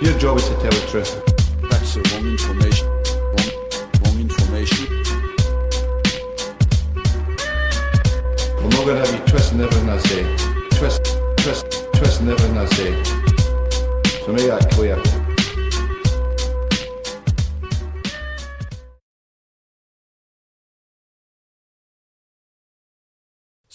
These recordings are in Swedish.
Your job is to tell the truth. That's the wrong information. Wrong, wrong information. I'm not going to have you twisting everything I say. Twist, twist, twisting everything I say. So make that clear.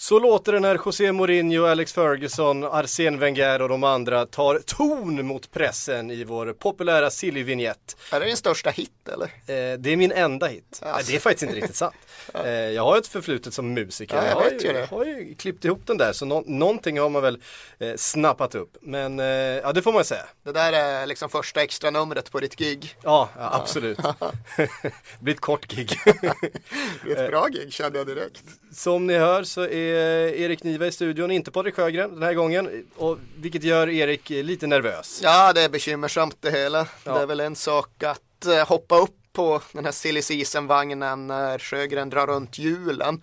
Så låter det när José Mourinho, Alex Ferguson, Arsène Wenger och de andra tar ton mot pressen i vår populära silly vignett Är det din största hit eller? Eh, det är min enda hit. Alltså. Det är faktiskt inte riktigt sant. Eh, jag har ett förflutet som musiker. Ja, jag har, vet ju det. har ju klippt ihop den där så nå- någonting har man väl eh, snappat upp. Men eh, ja, det får man säga. Det där är liksom första extra numret på ditt gig. Ja, ja absolut. det blir ett kort gig. Det är ett bra gig kände jag direkt. Som ni hör så är Erik Niva i studion, inte Patrik Sjögren den här gången. Och, vilket gör Erik eh, lite nervös. Ja, det är bekymmersamt det hela. Ja. Det är väl en sak att eh, hoppa upp på den här silly season-vagnen när Sjögren drar runt hjulen.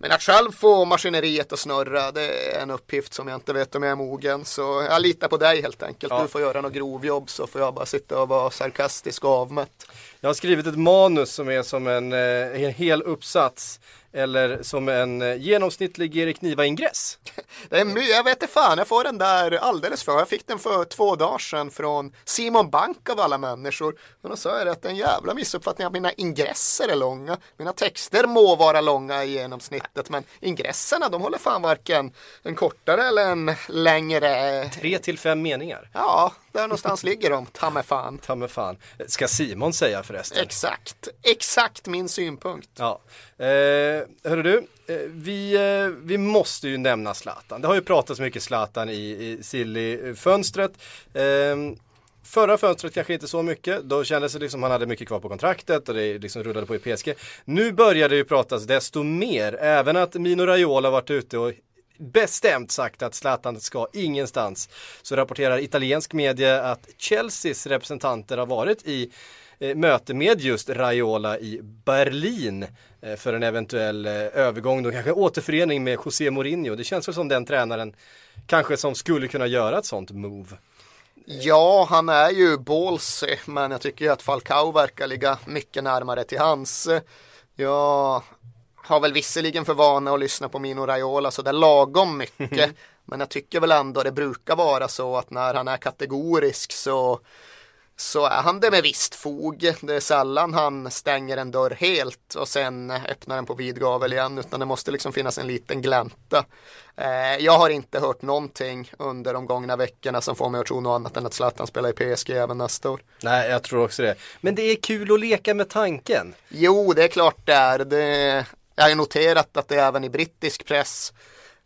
Men att själv få maskineriet att snurra, det är en uppgift som jag inte vet om jag är mogen. Så jag litar på dig helt enkelt. Ja. Du får göra något grovjobb så får jag bara sitta och vara sarkastisk och avmätt. Jag har skrivit ett manus som är som en, eh, en hel uppsats. Eller som en eh, genomsnittlig Erik Niva-ingress. Det är my- jag vet inte fan, jag får den där alldeles för. Jag fick den för två dagar sedan från Simon Bank av alla människor. Och då sa jag att det är en jävla missuppfattning att mina ingresser är långa. Mina texter må vara långa i genomsnittet, men ingresserna de håller fan varken en kortare eller en längre. Tre till fem meningar. Ja, där någonstans ligger de, ta mig fan. Ta mig fan. Ska Simon säga förresten. Exakt, exakt min synpunkt. Ja. Eh, hörru du, eh, vi, eh, vi måste ju nämna Zlatan. Det har ju pratats mycket Zlatan i, i Silly-fönstret. Eh, Förra fönstret kanske inte så mycket, då kändes det liksom han hade mycket kvar på kontraktet och det liksom rullade på i PSG. Nu börjar det ju pratas desto mer, även att Mino Raiola varit ute och bestämt sagt att Zlatan ska ingenstans. Så rapporterar italiensk media att Chelseas representanter har varit i möte med just Raiola i Berlin eh, för en eventuell eh, övergång, då kanske återförening med José Mourinho. Det känns väl som den tränaren kanske som skulle kunna göra ett sånt move. Ja, han är ju ballsy, men jag tycker ju att Falcao verkar ligga mycket närmare till hans. Jag har väl visserligen för vana att lyssna på Mino Raiola så det är lagom mycket. men jag tycker väl ändå det brukar vara så att när han är kategorisk så så är han det med visst fog. Det är sällan han stänger en dörr helt och sen öppnar den på vid gavel igen utan det måste liksom finnas en liten glänta. Eh, jag har inte hört någonting under de gångna veckorna som får mig att tro något annat än att Zlatan spelar i PSG även nästa år. Nej, jag tror också det. Men det är kul att leka med tanken. Jo, det är klart det är. Det, jag har ju noterat att det även i brittisk press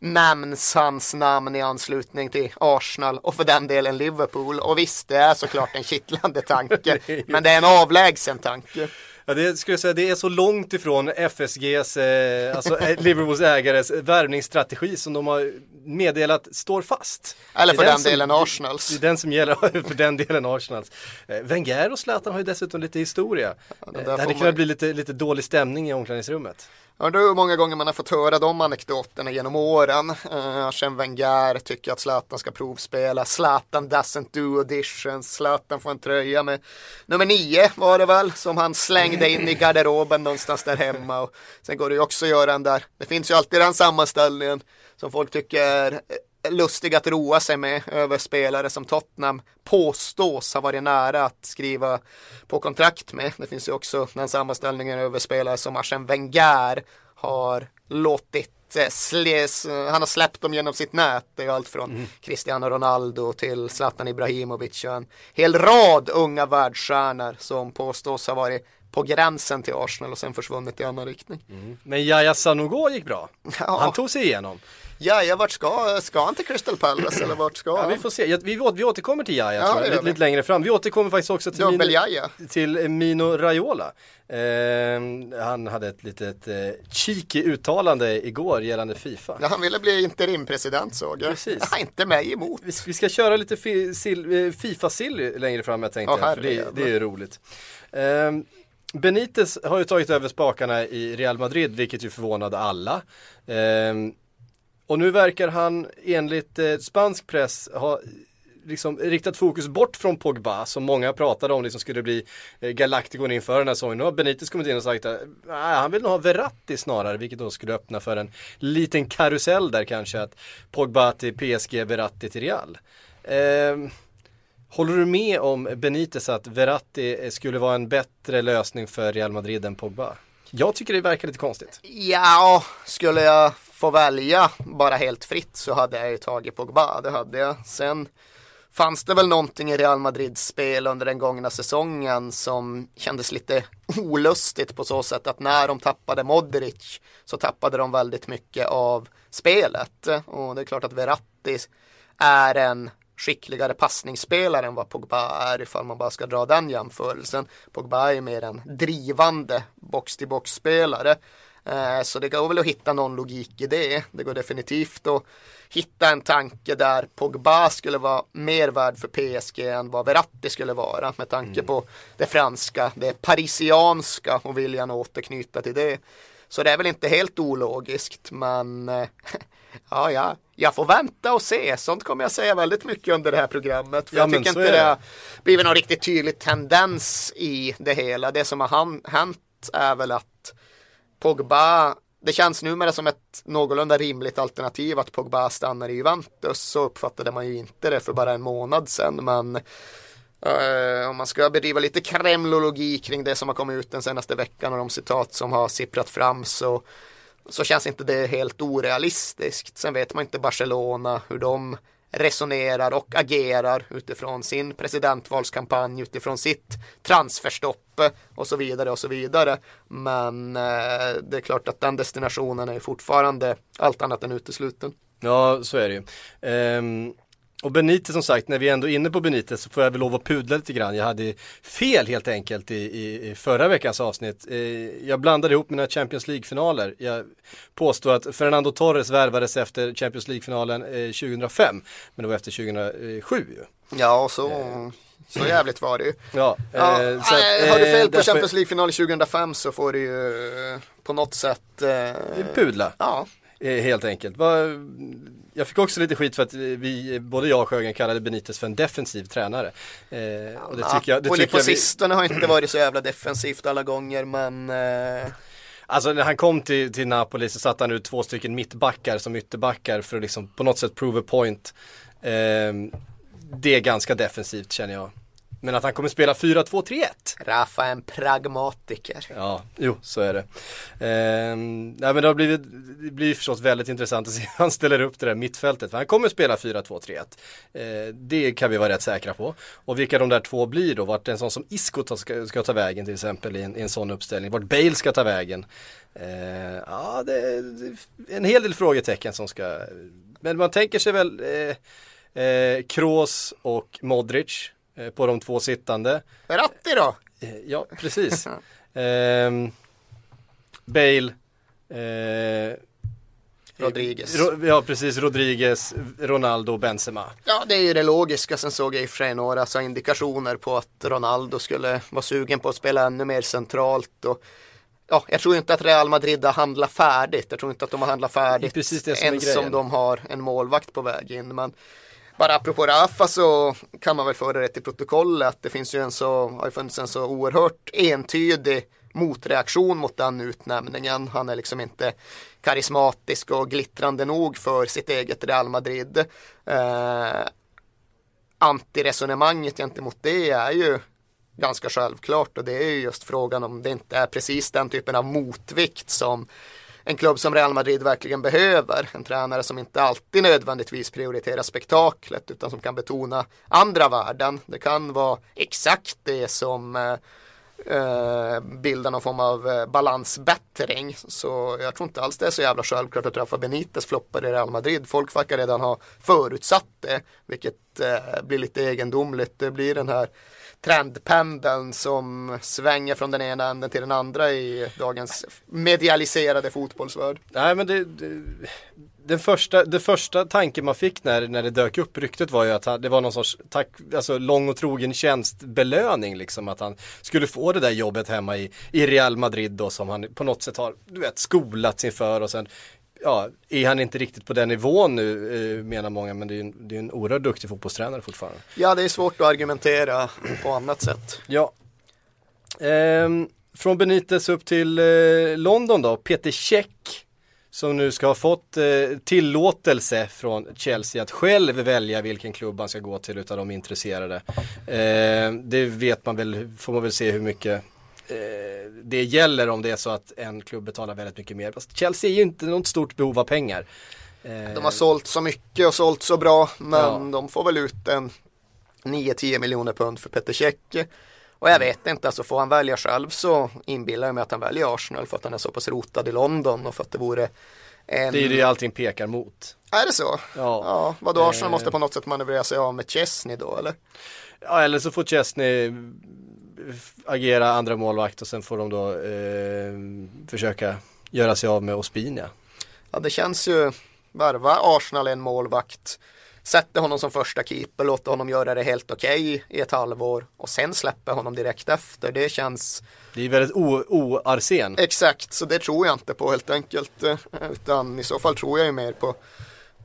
nämns hans namn i anslutning till Arsenal och för den delen Liverpool. Och visst, det är såklart en kittlande tanke, men det är en avlägsen tanke. Ja, det skulle jag säga, det är så långt ifrån FSGs, eh, alltså eh, Liverpools ägares värvningsstrategi som de har meddelat står fast. Eller för den som- delen Arsenals. Det är den som gäller, för den delen Arsenals. Eh, Wenger och Zlatan har ju dessutom lite historia. det Eh, det hade får kunnat man- bli lite, lite dålig stämning i omklädningsrummet. Jag undrar hur många gånger man har fått höra de anekdoterna genom åren. Eh, uh, Arsene Wenger tycker att Zlatan ska provspela. Zlatan doesn't do auditions. Zlatan får en tröja med nummer nio var det väl som han slängde in i garderoben någonstans där hemma. Och sen går det ju också att göra den där. Det finns ju alltid den sammanställningen som folk tycker är lustig att roa sig med över spelare som Tottenham påstås ha varit nära att skriva på kontrakt med. Det finns ju också den sammanställningen över spelare som Arsene Wenger har låtit eh, han har släppt dem genom sitt nät. Det är allt från Cristiano Ronaldo till Zlatan Ibrahimovic och en hel rad unga världsstjärnor som påstås ha varit på gränsen till Arsenal och sen försvunnit i annan riktning. Men Yahya Sanogo gick bra. Ja. Han tog sig igenom. Ja, ja, vart ska, ska han till Crystal Palace eller vart ska Ja, han? vi får se. Vi, vi återkommer till Jaja Ja, lite, lite längre fram. Vi återkommer faktiskt också till Mino, till Mino Raiola. Eh, han hade ett litet eh, cheeky uttalande igår gällande Fifa. Ja, han ville bli interimpresident såg jag. Precis. Ja, inte mig emot. Vi, vi ska köra lite eh, Fifa-sill längre fram jag tänkte. Ja, för det, det är ju roligt. Ehm, Benitez har ju tagit över spakarna i Real Madrid, vilket ju förvånade alla. Ehm, och nu verkar han enligt eh, spansk press ha liksom riktat fokus bort från Pogba som många pratade om liksom skulle bli eh, Galacticon inför den här säsongen. Nu har Benitez kommit in och sagt att nej, han vill nog ha Verratti snarare, vilket då skulle öppna för en liten karusell där kanske att Pogba till PSG, Verratti till Real. Eh, håller du med om Benitez att Verratti eh, skulle vara en bättre lösning för Real Madrid än Pogba? Jag tycker det verkar lite konstigt. Ja, skulle jag få välja bara helt fritt så hade jag ju tagit Pogba, det hade jag. Sen fanns det väl någonting i Real Madrids spel under den gångna säsongen som kändes lite olustigt på så sätt att när de tappade Modric så tappade de väldigt mycket av spelet. Och det är klart att Verratti är en skickligare passningsspelare än vad Pogba är ifall man bara ska dra den jämförelsen. Pogba är ju mer en drivande box-till-box-spelare. Eh, Så det går väl att hitta någon logik i det. Det går definitivt att hitta en tanke där Pogba skulle vara mer värd för PSG än vad Verratti skulle vara med tanke på det franska, det parisianska och viljan att återknyta till det. Så det är väl inte helt ologiskt men eh, ja, ja, jag får vänta och se. Sånt kommer jag säga väldigt mycket under det här programmet. För Ja, jag tycker inte det har blivit någon riktigt tydlig tendens i det hela. Det som har hänt är väl att Pogba, det känns numera som ett någorlunda rimligt alternativ att Pogba stannar i Juventus. Så uppfattade man ju inte det för bara en månad sedan. Men eh, om man ska bedriva lite kremlologi kring det som har kommit ut den senaste veckan och de citat som har sipprat fram så, så känns inte det helt orealistiskt. Sen vet man inte Barcelona hur de resonerar och agerar utifrån sin presidentvalskampanj, utifrån sitt transferstopp eh, och så vidare och så vidare. Men eh, det är klart att den destinationen är fortfarande allt annat än utesluten. Ja, så är det ju. Ehm, och Benitez som sagt, när vi är ändå är inne på Benitez så får jag väl lov att pudla lite grann. Jag hade fel helt enkelt i, i, i förra veckans avsnitt. Eh, jag blandade ihop mina Champions League-finaler. Jag påstår att Fernando Torres värvades efter Champions League-finalen eh, 2005. Men det var efter 2007 ju. Ja, och så, så jävligt var det ju. Ja, Ja, eh, så att, nej, har du eh, fel på Champions League-final 2005 så får du ju eh, på något sätt eh, Pudla. Ja, Eh, Helt enkelt. Jag fick också lite skit för att vi, både jag och Sjögren kallade Benitez för en defensiv tränare. Eh, och det tycker jag, det tycker på jag vi, sistone har inte varit så jävla defensivt alla gånger men eh, Alltså när han kom till, till Napoli så satte han ut två stycken mittbackar som ytterbackar för att liksom på något sätt prove a point. Eh, det är ganska defensivt känner jag. Men att han kommer spela 4-2-3-1. Rafa är en pragmatiker. Ja, jo så är det. Ehm, nej, men det har blivit, det blir förstås väldigt intressant att se hur han ställer upp det där mittfältet. För han kommer spela 4-2-3-1. Eh, det kan vi vara rätt säkra på. Och vilka de där två blir då, vart en sån som Isco ta- ska, ska ta vägen till exempel i en, i en sån uppställning. Vart Bale ska ta vägen. Eh, ja, det, är en hel del frågetecken som ska, men man tänker sig väl eh, eh, Kroos och Modric på de två sittande. Ratti då? Eh, Ja, precis. Ehm, Bale. Eh, Rodriguez. Ro, ja, precis. Rodriguez, Ronaldo, Benzema. Ja, det är ju det logiska. Sen såg jag i och för sig några så indikationer på att Ronaldo skulle vara sugen på att spela ännu mer centralt. Och, ja, jag tror inte att Real Madrid har handlat färdigt. Jag tror inte att de har handlat färdigt Det är precis det som är ens grejen. om de har en målvakt på väg in. Men bara apropå Rafa så kan man väl föra det till protokollet. att Det finns ju en så, har ju funnits en så oerhört entydig motreaktion mot den utnämningen. Han är liksom inte karismatisk och glittrande nog för sitt eget Real Madrid. Eh, antiresonemanget gentemot det är ju ganska självklart och det är ju just frågan om det inte är precis den typen av motvikt som en klubb som Real Madrid verkligen behöver. En tränare som inte alltid nödvändigtvis prioriterar spektaklet utan som kan betona andra värden. Det kan vara exakt det som eh, eh bilda någon form av eh, balansbättring. Så jag tror inte alls det är så jävla självklart att Rafa Benitez floppar i Real Madrid. Folk verkar redan ha förutsatt det, vilket eh, blir lite egendomligt. Det blir den här trendpendeln som svänger från den ena änden till den andra i dagens medialiserade fotbollsvärld. Nej men det, det, den första, det första tanken man fick när, när det dök upp ryktet var ju att han, det var någon sorts tack, alltså lång och trogen tjänstbelöning liksom att han skulle få det där jobbet hemma i, i Real Madrid då som han på något sätt har, du vet, skolat inför och sen ja, är han inte riktigt på den nivån nu eh, menar många men det är ju en, det är en oerhört duktig fotbollstränare fortfarande. Ja, det är svårt att argumentera på annat sätt. Ja. Ehm, från Benitez upp till eh, London då, Peter Käck som nu ska ha fått eh, tillåtelse från Chelsea att själv välja vilken klubb han ska gå till utav de intresserade. Eh, det vet man väl, får man väl se hur mycket det gäller om det är så att en klubb betalar väldigt mycket mer. Fast Chelsea är ju inte något stort behov av pengar. Eh, De har sålt så mycket och sålt så bra, men Ja. de får väl ut en 9-10 miljoner pund för Peter Cech. Och jag vet inte, alltså får han välja själv så inbillar jag mig att han väljer Arsenal för att han är så pass rotad i London och för att det vore en... det är ju det allting pekar mot. Är det så? Ja. Ja, vadå Arsenal Eh. måste på något sätt manövrera sig av med Chesney då eller? Ja eller så får Chesney agera andra målvakt och sen får de då eh, försöka göra sig av med Ospina. Ja, det känns ju, värva Arsenal en målvakt, sätter honom som första keeper, låter honom göra det helt okej i ett halvår och sen släpper honom direkt efter. Det känns Det är väldigt o-Arsen. exakt, så det tror jag inte på helt enkelt. eh, Utan i så fall tror jag ju mer på,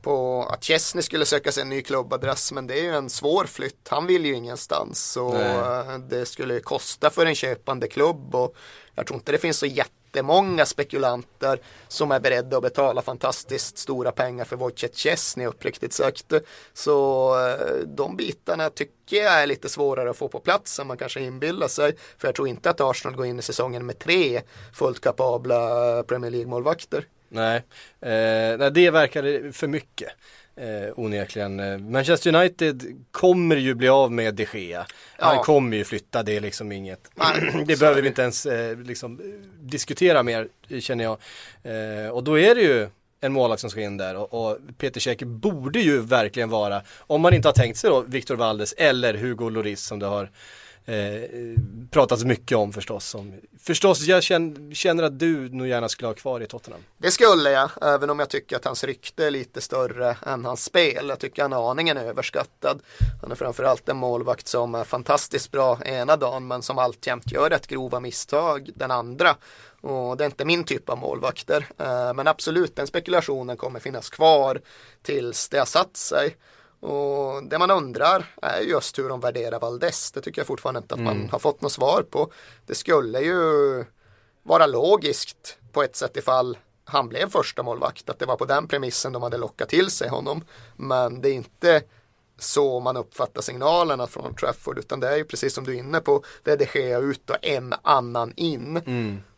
på att Chesney skulle söka sig en ny klubbadress, men det är ju en svår flytt. Han vill ju ingenstans så Nej. eh, det skulle kosta för en köpande klubb och jag tror inte det finns så jättemånga spekulanter som är beredda att betala fantastiskt stora pengar för Wojciech Chesney uppriktigt sagt. Så eh, de bitarna tycker jag är lite svårare att få på plats än man kanske inbillar sig. För jag tror inte att Arsenal går in i säsongen med tre fullt kapabla Premier League-målvakter. Nej, eh, nej det verkar för mycket. Eh, onekligen. Manchester United kommer ju bli av med de Gea. Han Ja. kommer ju flytta, det är liksom inget. Nej, det behöver vi inte ens eh, liksom, diskutera mer känner jag. Eh, och då är det ju en målvakt som ska in där och, och Peter Käck borde ju verkligen vara, om man inte har tänkt sig då Victor Valdes eller Hugo Lloris som det har eh, pratats mycket om förstås. Som, förstås, jag känner, känner att du nog gärna skulle ha kvar i Tottenham. Det skulle jag, även om jag tycker att hans rykte är lite större än hans spel. Jag tycker han är aningen överskattad. Han är framförallt en målvakt som är fantastiskt bra ena dagen men som alltjämt gör rätt grova misstag den andra. Och det är inte min typ av målvakter. Eh, men absolut, den spekulationen kommer finnas kvar tills det har satt sig. Och det man undrar är just hur de värderar Valdes. Det tycker jag fortfarande inte att man har fått något svar på. Det skulle ju vara logiskt på ett sätt ifall han blev första målvakt att det var på den premissen de hade lockat till sig honom. Men det är inte så man uppfattar signalerna från Trafford utan det är ju precis som du är inne på det är de Gea ut och en annan in.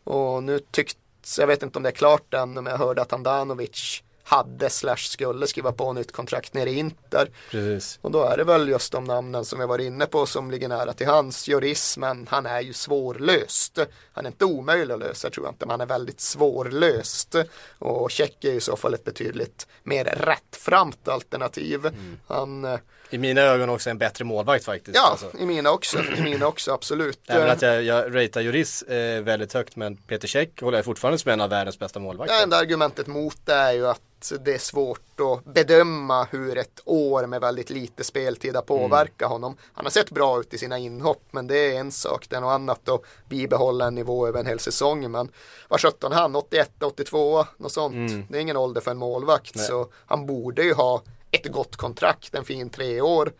Och nu tycks, jag vet inte om det är klart än men jag hörde att Handanovic hade slash skulle skriva på nytt kontrakt nere i Inter. Precis. Och då är det väl just de namnen som vi var inne på som ligger nära till hans. Joris, men han är ju svårlöst. Han är inte omöjlig att lösa tror jag inte, men han är väldigt svårlöst. Och Check är ju i så fall ett betydligt mer rättframt alternativ. Han, eh, I mina ögon också en bättre målvakt faktiskt. ja, Alltså. i mina också, i mina också, absolut. Även att jag, jag ratear Juris eh, väldigt högt men Peter Käck håller jag fortfarande som en av världens bästa målvakter. Det enda argumentet mot det är ju att det är svårt att bedöma hur ett år med väldigt lite speltid har påverkat honom. Han har sett bra ut i sina inhopp men det är en sak. Det är något annat att bibehålla en nivå över en hel säsong. Men vad 17 han? 81, 82, något sånt. Det är ingen ålder för en målvakt så han borde ju ha ett gott kontrakt, en fin tre år.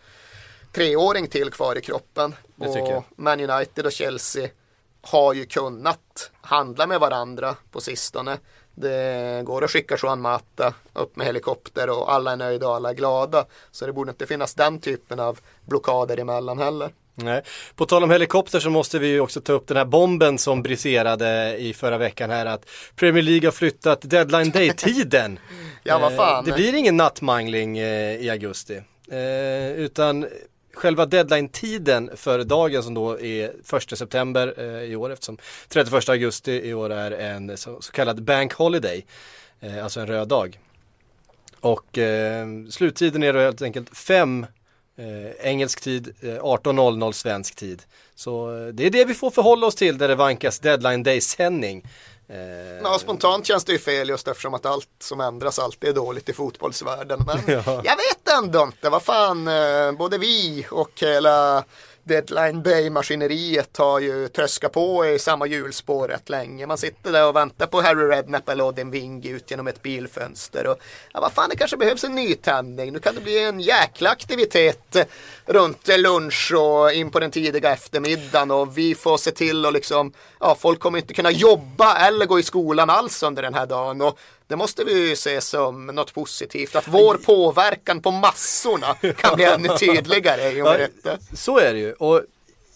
Treåring till kvar i kroppen. Och. Man United och Chelsea har ju kunnat handla med varandra på sistone. Det går att skicka Juan Mata upp med helikopter och alla är nöjda och alla är glada. Så det borde inte finnas den typen av blockader emellan heller. Nej. På tal om helikopter så måste vi ju också ta upp den här bomben som briserade i förra veckan här att Premier League har flyttat deadline day-tiden. Ja, vad Eh, fan. Det blir ingen nattmangling eh, i augusti. Eh, utan själva deadline-tiden för dagen som då är 1 september eh, i år eftersom 31 augusti i år är en så, kallad bank holiday, eh, alltså en röd dag. Och eh, sluttiden är då helt enkelt 5 eh, engelsk tid, eh, 18.00 svensk tid. Så eh, det är det vi får förhålla oss till där det vankas deadline day-sändning. Eh, Ja, spontant känns det ju fel just eftersom att allt som ändras alltid är dåligt i fotbollsvärlden. Men Ja. jag vet ändå inte, vad fan, eh, både vi och hela Deadline Day-maskineriet har ju tröskat på i samma hjulspår rätt länge. Man sitter där och väntar på Harry Redknapp eller Odin Wing ut genom ett bilfönster. Och, ja, vad fan, det kanske behövs en nytändning. Nu kan det bli en jäkla aktivitet runt lunch och in på den tidiga eftermiddagen. Och vi får se till att liksom, ja, folk kommer inte kunna jobba eller gå i skolan alls under den här dagen. Och det måste vi ju se som något positivt. Att vår påverkan på massorna kan bli ännu tydligare i och med detta. Så är det ju. Och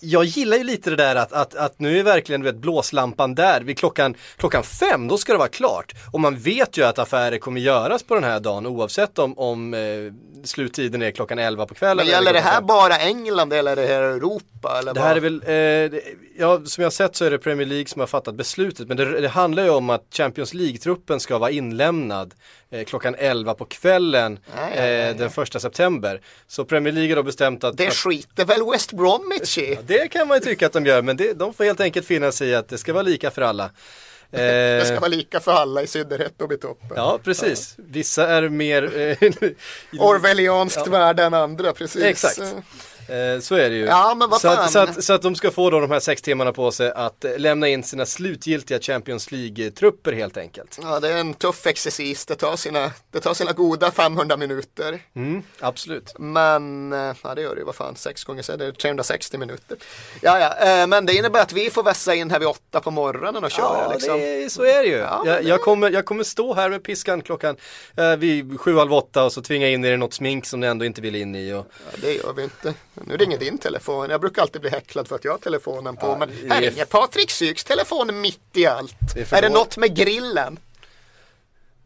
jag gillar ju lite det där att, att, att nu är verkligen du vet, blåslampan där. Vid klockan, klockan fem, då ska det vara klart. Och man vet ju att affärer kommer göras på den här dagen oavsett om, om eh, sluttiden är klockan 11 på kvällen. Men gäller det här bara England eller är det här Europa? Eller Det här är väl, eh, det- ja som jag har sett så är det Premier League som har fattat beslutet men det, det handlar ju om att Champions League-truppen ska vara inlämnad klockan 11 på kvällen Ja, ja, ja, ja. eh, den första september. Så Premier League har då bestämt att, Det att skiter väl West Bromwich i? det kan man ju tycka att de gör men det, de får helt enkelt finna sig i att det ska vara lika för alla. Eh, Det ska vara lika för alla i synnerhet uppe i toppen. Ja precis, vissa är mer eh, Orwellianskt värde än andra, precis. Exakt. Eh, så är det ju. Ja, men vad så, att, så, att, så att de ska få då de här sex timmarna på sig att eh, lämna in sina slutgiltiga Champions League-trupper helt enkelt. Ja, det är en tuff exercis. Det tar sina, det tar sina goda 500 minuter. Mm, absolut. Men, eh, ja det gör det ju, vad fan, sex gånger så är det 360 minuter. Ja, ja, eh, men det innebär att vi får vässa in här vid åtta på morgonen och köra Ja, liksom. det är, så är det ju. Ja, jag, det- jag, kommer, jag kommer stå här med piskan klockan eh, vid sju, halv åtta och så tvinga in er i något smink som ni ändå inte vill in i. Och, Ja, det gör vi inte. Nu ringer din telefon. Jag brukar alltid bli häcklad för att jag har telefonen på. men det här är- ringer Patrik Syks telefon mitt i allt. Det är är, det något med grillen?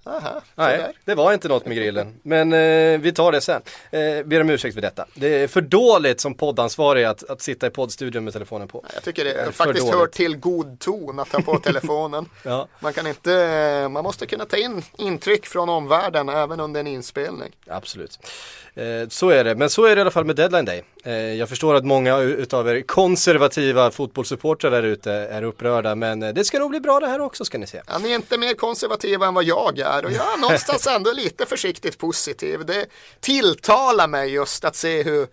Aha, nej, det var inte något med grillen. Men eh, vi tar det sen. Eh, ber om ursäkt för detta. Det är för dåligt som poddansvarig att, att sitta i poddstudion med telefonen på. Jag tycker det är för faktiskt hör dåligt. till god ton att ta på telefonen. Ja. Man kan inte, man måste kunna ta in intryck från omvärlden även under en inspelning. Absolut. Eh, så är det, men så är det i alla fall med deadline day. Eh, jag förstår att många utav er konservativa fotbollssupportrar där ute är upprörda, men eh, det ska nog bli bra det här också ska ni se. Ja, ni är inte mer konservativa än vad jag är och jag är någonstans ändå lite försiktigt positiv. Det tilltalar mig just att se hur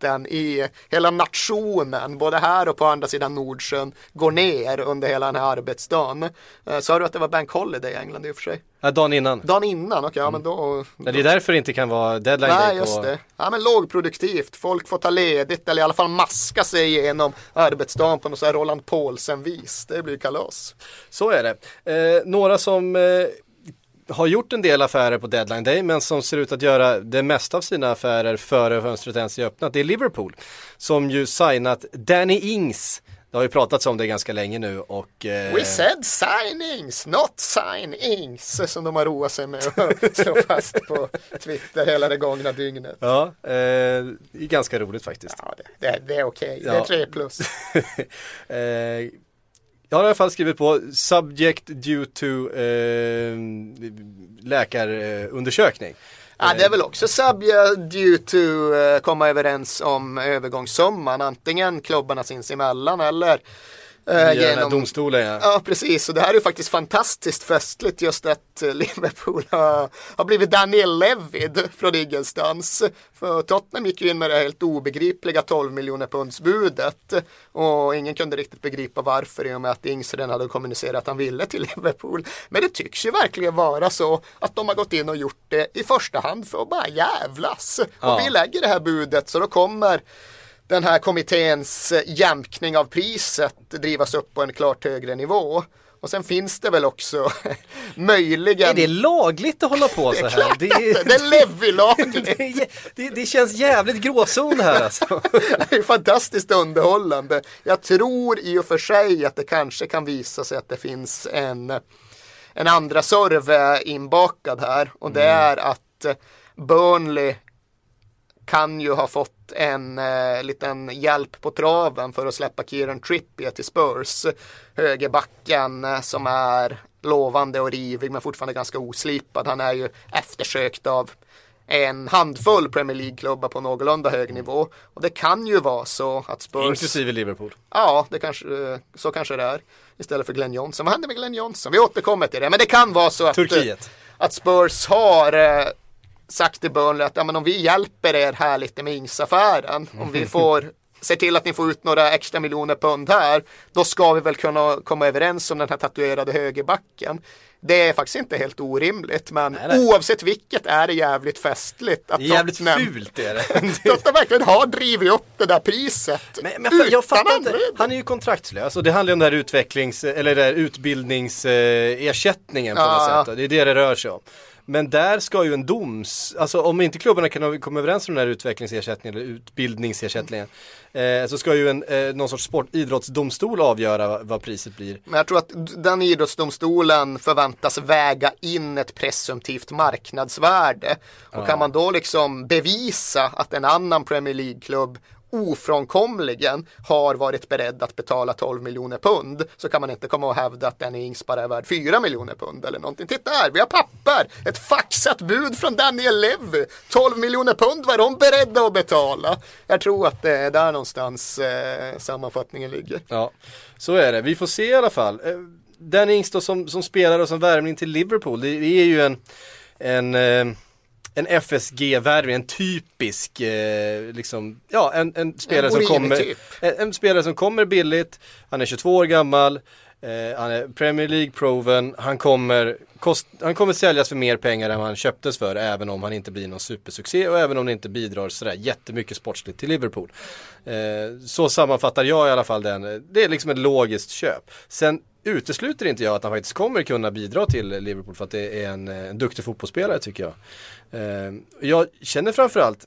produktiviteten i hela nationen, både här och på andra sidan Nordsjön, går ner under hela den här arbetsdagen. Eh, Sa du att det var Bank Holiday i England i och för sig? Ja, dagen innan. Dagen innan, okej, ja men då... Ja, det är därför det inte kan vara deadline Nej, just på... det. Ja, men lågproduktivt. Folk får ta ledigt eller i alla fall maska sig igenom arbetsdagen på något så här Roland Paulsen-vis. Det blir kalas. Så är det. Eh, några som eh, har gjort en del affärer på deadline day men som ser ut att göra det mesta av sina affärer före fönstret ens är öppnat. Det är Liverpool som ju signat Danny Ings. Det har ju pratats om det ganska länge nu och eh, We said signings, not signings, som de har roat sig med att slå fast på Twitter hela det gångna dygnet. Ja, eh, det är ganska roligt faktiskt. Ja, det, det, det är okej, det är Ja. tre plus. eh, jag har i alla fall skrivit på subject due to eh, läkarundersökning. Ja, det är väl också subject due to eh, komma överens om övergångssumman, antingen klubbarna sinsemellan eller Via den här domstolen ja. Ja, precis. Och det här är ju faktiskt fantastiskt festligt just att eh, Liverpool har, har blivit Daniel Levid från ingenstans. För Tottenham gick ju in med det helt obegripliga 12 miljoner pundsbudet och ingen kunde riktigt begripa varför i och med att Ings redan hade kommunicerat att han ville till Liverpool. Men det tycks ju verkligen vara så att de har gått in och gjort det i första hand för att bara jävlas. Ja. Och vi lägger det här budet så då kommer den här kommitténs eh, jämkning av priset drivas upp på en klart högre nivå. Och sen finns det väl också möjligen... Är det lagligt att hålla på så här? Det, att det- är Levi-lagligt. det, är- det, det känns jävligt gråzon här alltså. Det är fantastiskt underhållande. Jag tror i och för sig att det kanske kan visa sig att det finns en, en andra serve inbakad här. Och det är att eh, Burnley kan ju ha fått en eh, liten hjälp på traven för att släppa Kieran Trippier till Spurs. Högerbacken eh, som är lovande och rivig men fortfarande ganska oslipad. Han är ju eftersökt av en handfull Premier League-klubbar på någorlunda hög nivå. Och det kan ju vara så att Spurs... Inklusive Liverpool. Ja, det kanske, eh, så kanske det är. Istället för Glenn Johnson. Vad händer med Glenn Johnson? Vi återkommer till det. Men det kan vara så att, Turkiet. att Spurs har eh, sagt till Burnley att ja, men om vi hjälper er här lite med Ings-affären. Om vi får se till att ni får ut några extra miljoner pund här. Då ska vi väl kunna komma överens om den här tatuerade högerbacken. Det är faktiskt inte helt orimligt men Nej, nej. oavsett vilket är det jävligt festligt att jävligt Tottenham, fult är det. Tottenham verkligen har drivit upp det där priset. Men, men jag, jag fattar inte, han är ju kontraktslös och det handlar ju om den här utvecklings eller den här utbildningsersättningen på Ja, ja. något sätt. Det är det det rör sig om. Men där ska ju en doms, alltså om inte klubbarna kan komma överens om den här utvecklingsersättningen eller utbildningsersättningen eh, så ska ju en, eh, någon sorts sport, idrottsdomstol avgöra vad, priset blir. Men jag tror att den idrottsdomstolen förväntas väga in ett presumtivt marknadsvärde. Och kan man då liksom bevisa att en annan Premier League-klubb ofrånkomligen har varit beredd att betala 12 miljoner pund så kan man inte komma och hävda att Danny Ings bara är värd 4 miljoner pund eller någonting. Titta här, vi har papper! Ett faxat bud från Daniel Levy. 12 miljoner pund var de beredda att betala. Jag tror att det är där någonstans eh, sammanfattningen ligger. Ja, så är det. Vi får se i alla fall. Eh, Danny Ings då som, som spelare och som värvning till Liverpool, det, det är ju en, en, eh, en FSG-värvning, en typisk, eh, liksom, ja en, en spelare som Origi kommer, typ. en, en spelare som kommer billigt, han är 22 år gammal, eh, han är Premier League-proven, han kommer, kost, han kommer säljas för mer pengar än han köptes för, även om han inte blir någon supersuccé och även om det inte bidrar sådär jättemycket sportsligt till Liverpool. Eh, så sammanfattar jag i alla fall den, det är liksom ett logiskt köp. Sen utesluter inte jag att han faktiskt kommer kunna bidra till Liverpool för att det är en, eh, en duktig fotbollsspelare tycker jag. Eh, jag känner framförallt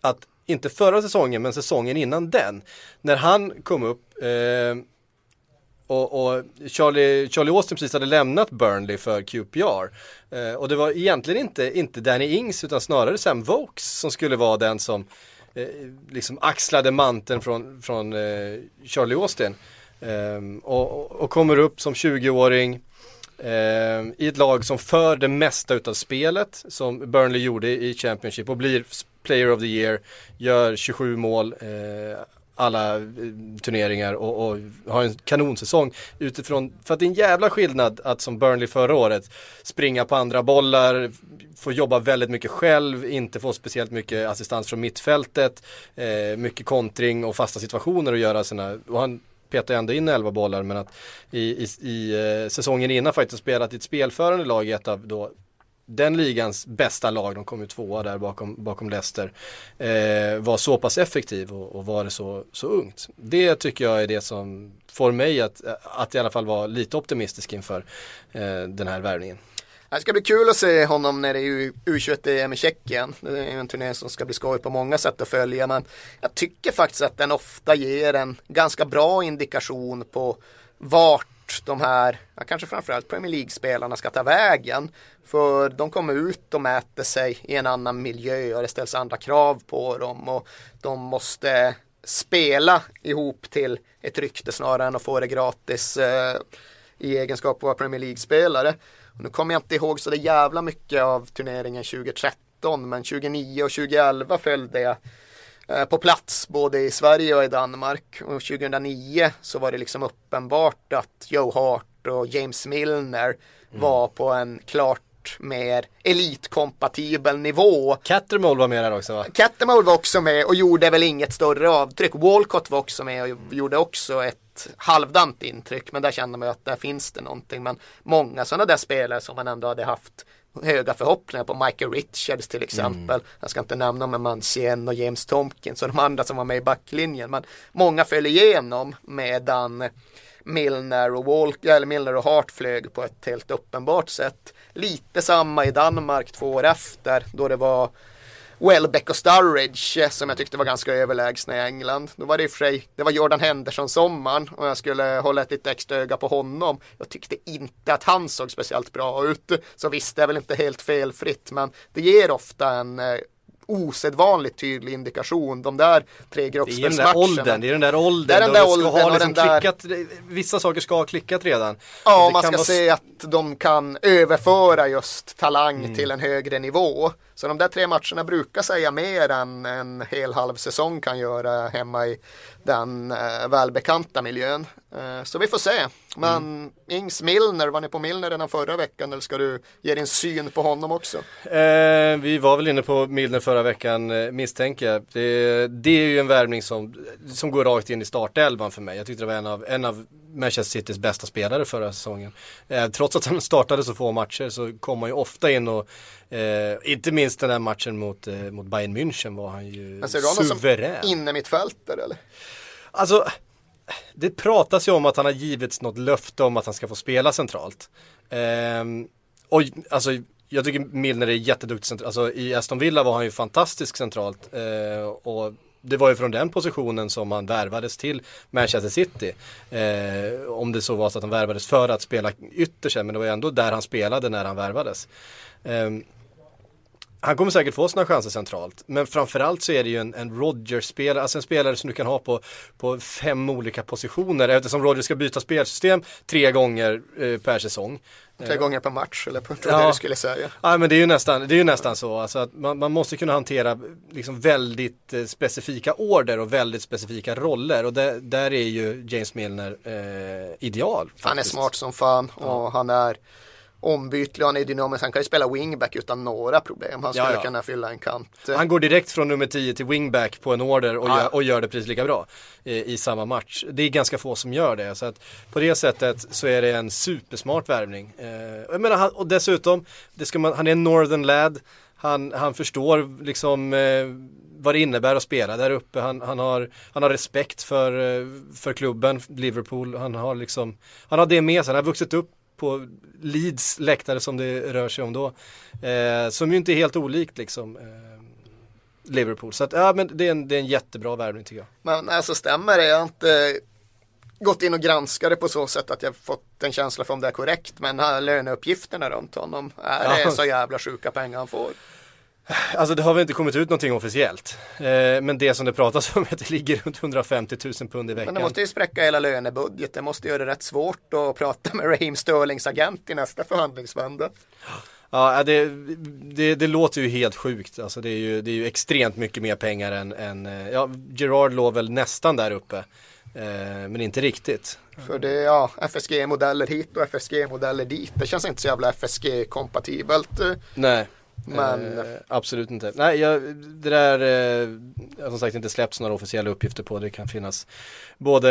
att inte förra säsongen men säsongen innan den när han kom upp eh, och, och Charlie, Charlie Austin precis hade lämnat Burnley för QPR. Eh, och det var egentligen inte, inte Danny Ings utan snarare Sam Vokes som skulle vara den som eh, liksom axlade manteln från, från eh, Charlie Austin. Ehm, och, och, kommer upp som 20-åring ehm, i ett lag som för det mesta utav spelet som Burnley gjorde i Championship och blir Player of the Year, gör 27 mål, eh, alla eh, turneringar och, och har en kanonsäsong utifrån, för att det är en jävla skillnad att som Burnley förra året springa på andra bollar, få jobba väldigt mycket själv, inte få speciellt mycket assistans från mittfältet, eh, mycket kontring och fasta situationer att göra sina, och han petar ändå in 11 bollar men att i, i, i eh, säsongen innan faktiskt spelat i ett spelförande lag i ett av då den ligans bästa lag, de kom ju tvåa där bakom, bakom Leicester, eh, var så pass effektiv och, och var det så, så ungt. Det tycker jag är det som får mig att, att i alla fall vara lite optimistisk inför eh, den här värvningen. Det ska bli kul att se honom när det är U21-EM i Tjeckien. Det är ju en turné som ska bli skoj på många sätt att följa. Men jag tycker faktiskt att den ofta ger en ganska bra indikation på vart de här, ja, kanske framförallt Premier League-spelarna ska ta vägen. För de kommer ut och mäter sig i en annan miljö och det ställs andra krav på dem. Och de måste spela ihop till ett rykte snarare än att få det gratis eh, i egenskap av att vara Premier League-spelare. Och nu kommer jag inte ihåg så det jävla mycket av turneringen 2013 men 2009 och 2011 följde jag eh, på plats både i Sverige och i Danmark. Och 2009 så var det liksom uppenbart att Joe Hart och James Milner var på en klart mer elitkompatibel nivå. Cattermole var med där också va? Cattermole var också med och gjorde väl inget större avtryck. Walcott var också med och gjorde också ett halvdant intryck. Men där kände man ju att där finns det någonting. Men många sådana där spelare som man ändå hade haft höga förhoppningar på. Michael Richards till exempel. Jag ska inte nämna med Mancien och James Tompkins och de andra som var med i backlinjen. Men många föll igenom medan Milner och Walk, eller Milner och Hart flög på ett helt uppenbart sätt. Lite samma i Danmark två år efter då det var Welbeck och Sturridge eh, som jag tyckte var ganska överlägsna i England. Då var det i och för sig, det var Jordan Henderson sommaren och jag skulle hålla ett lite extra öga på honom. Jag tyckte inte att han såg speciellt bra ut. Så visst, det är väl inte helt felfritt men det ger ofta en eh, osedvanligt tydlig indikation. De där tre gruppspelsmatcherna. åldern, det är den där åldern. Det är den där det ska åldern ha liksom den där- klickat, vissa saker ska ha klickat redan. Ja, man ska vara se att de kan överföra just talang Mm. till en högre nivå. Så de där tre matcherna brukar säga mer än en hel halv säsong kan göra hemma i den eh, välbekanta miljön. Eh, så vi får se. Men Mm. Ings Milner, var ni på Milner redan förra veckan eller ska du ge din syn på honom också? Eh, vi var väl inne på Milner förra veckan eh, misstänker jag. Det, det är ju en värvning som, som går rakt in i startelvan för mig. Jag tyckte det var en av, en av Manchester Citys bästa spelare förra säsongen. Eh, trots att han startade så få matcher så kom han ju ofta in och eh, inte minst den där matchen mot, eh, mot Bayern München var han ju Men ser du honom som suverän. inne mittfältare eller? Alltså, det pratas ju om att han har givits något löfte om att han ska få spela centralt. Ehm, och alltså, jag tycker Milner är jätteduktig centralt. Alltså i Aston Villa var han ju fantastisk centralt. Eh, och det var ju från den positionen som han värvades till Manchester City. Eh, om det så var så att han värvades för att spela ytterst, men det var ju ändå där han spelade när han värvades. Ehm, han kommer säkert få sina chanser centralt. Men framförallt så är det ju en, en Rodgers-spelare, alltså en spelare som du kan ha på, på fem olika positioner. Eftersom Rodgers ska byta spelsystem tre gånger eh, per säsong. Tre gånger per match eller på Ja. det du skulle säga. Ja men det är ju nästan, det är ju nästan så. Alltså att man, man måste kunna hantera liksom väldigt eh, specifika order och väldigt specifika roller. Och där, där är ju James Milner eh, ideal. Han är faktiskt. smart som fan och han är ombytlig, han är dynamisk, han kan ju spela wingback utan några problem. Han skulle Ja, ja. kunna fylla en kant. Han går direkt från nummer 10 till wingback på en order och, Ja. gör, och gör det precis lika bra i, i samma match. Det är ganska få som gör det. Så att på det sättet så är det en supersmart värvning. Eh, menar, han, och dessutom, det ska man, han är en northern lad. Han, han förstår liksom eh, vad det innebär att spela där uppe. Han, han, har, han har respekt för, eh, för klubben, Liverpool. Han har liksom, han har det med sig. Han har vuxit upp på Leeds läktare som det rör sig om då. Eh, som ju inte är helt olikt liksom. Eh, Liverpool. Så att, ja men det är en, det är en jättebra värvning tycker jag. Men alltså stämmer det? Jag har inte gått in och granskat det på så sätt att jag fått en känsla för om det är korrekt. Men löneuppgifterna runt honom, är Ja. det så jävla sjuka pengar han får? Alltså det har väl inte kommit ut någonting officiellt. Eh, men det som det pratas om är att det ligger runt 150 000 pund i veckan. Men det måste ju spräcka hela lönebudget. Det måste göra det rätt svårt att prata med Raheem Sterlings agent i nästa förhandlingsvända. Ja, det, det, det låter ju helt sjukt. Alltså det är ju, det är ju extremt mycket mer pengar än, än eh, ja, Gerard låg väl nästan där uppe. Eh, men inte riktigt. För det är ja, FSG-modeller hit och FSG-modeller dit. Det känns inte så jävla FSG-kompatibelt. Nej. Men- Eh, absolut inte. Nej, jag, det där eh, har som sagt inte släppts några officiella uppgifter på. Det kan finnas både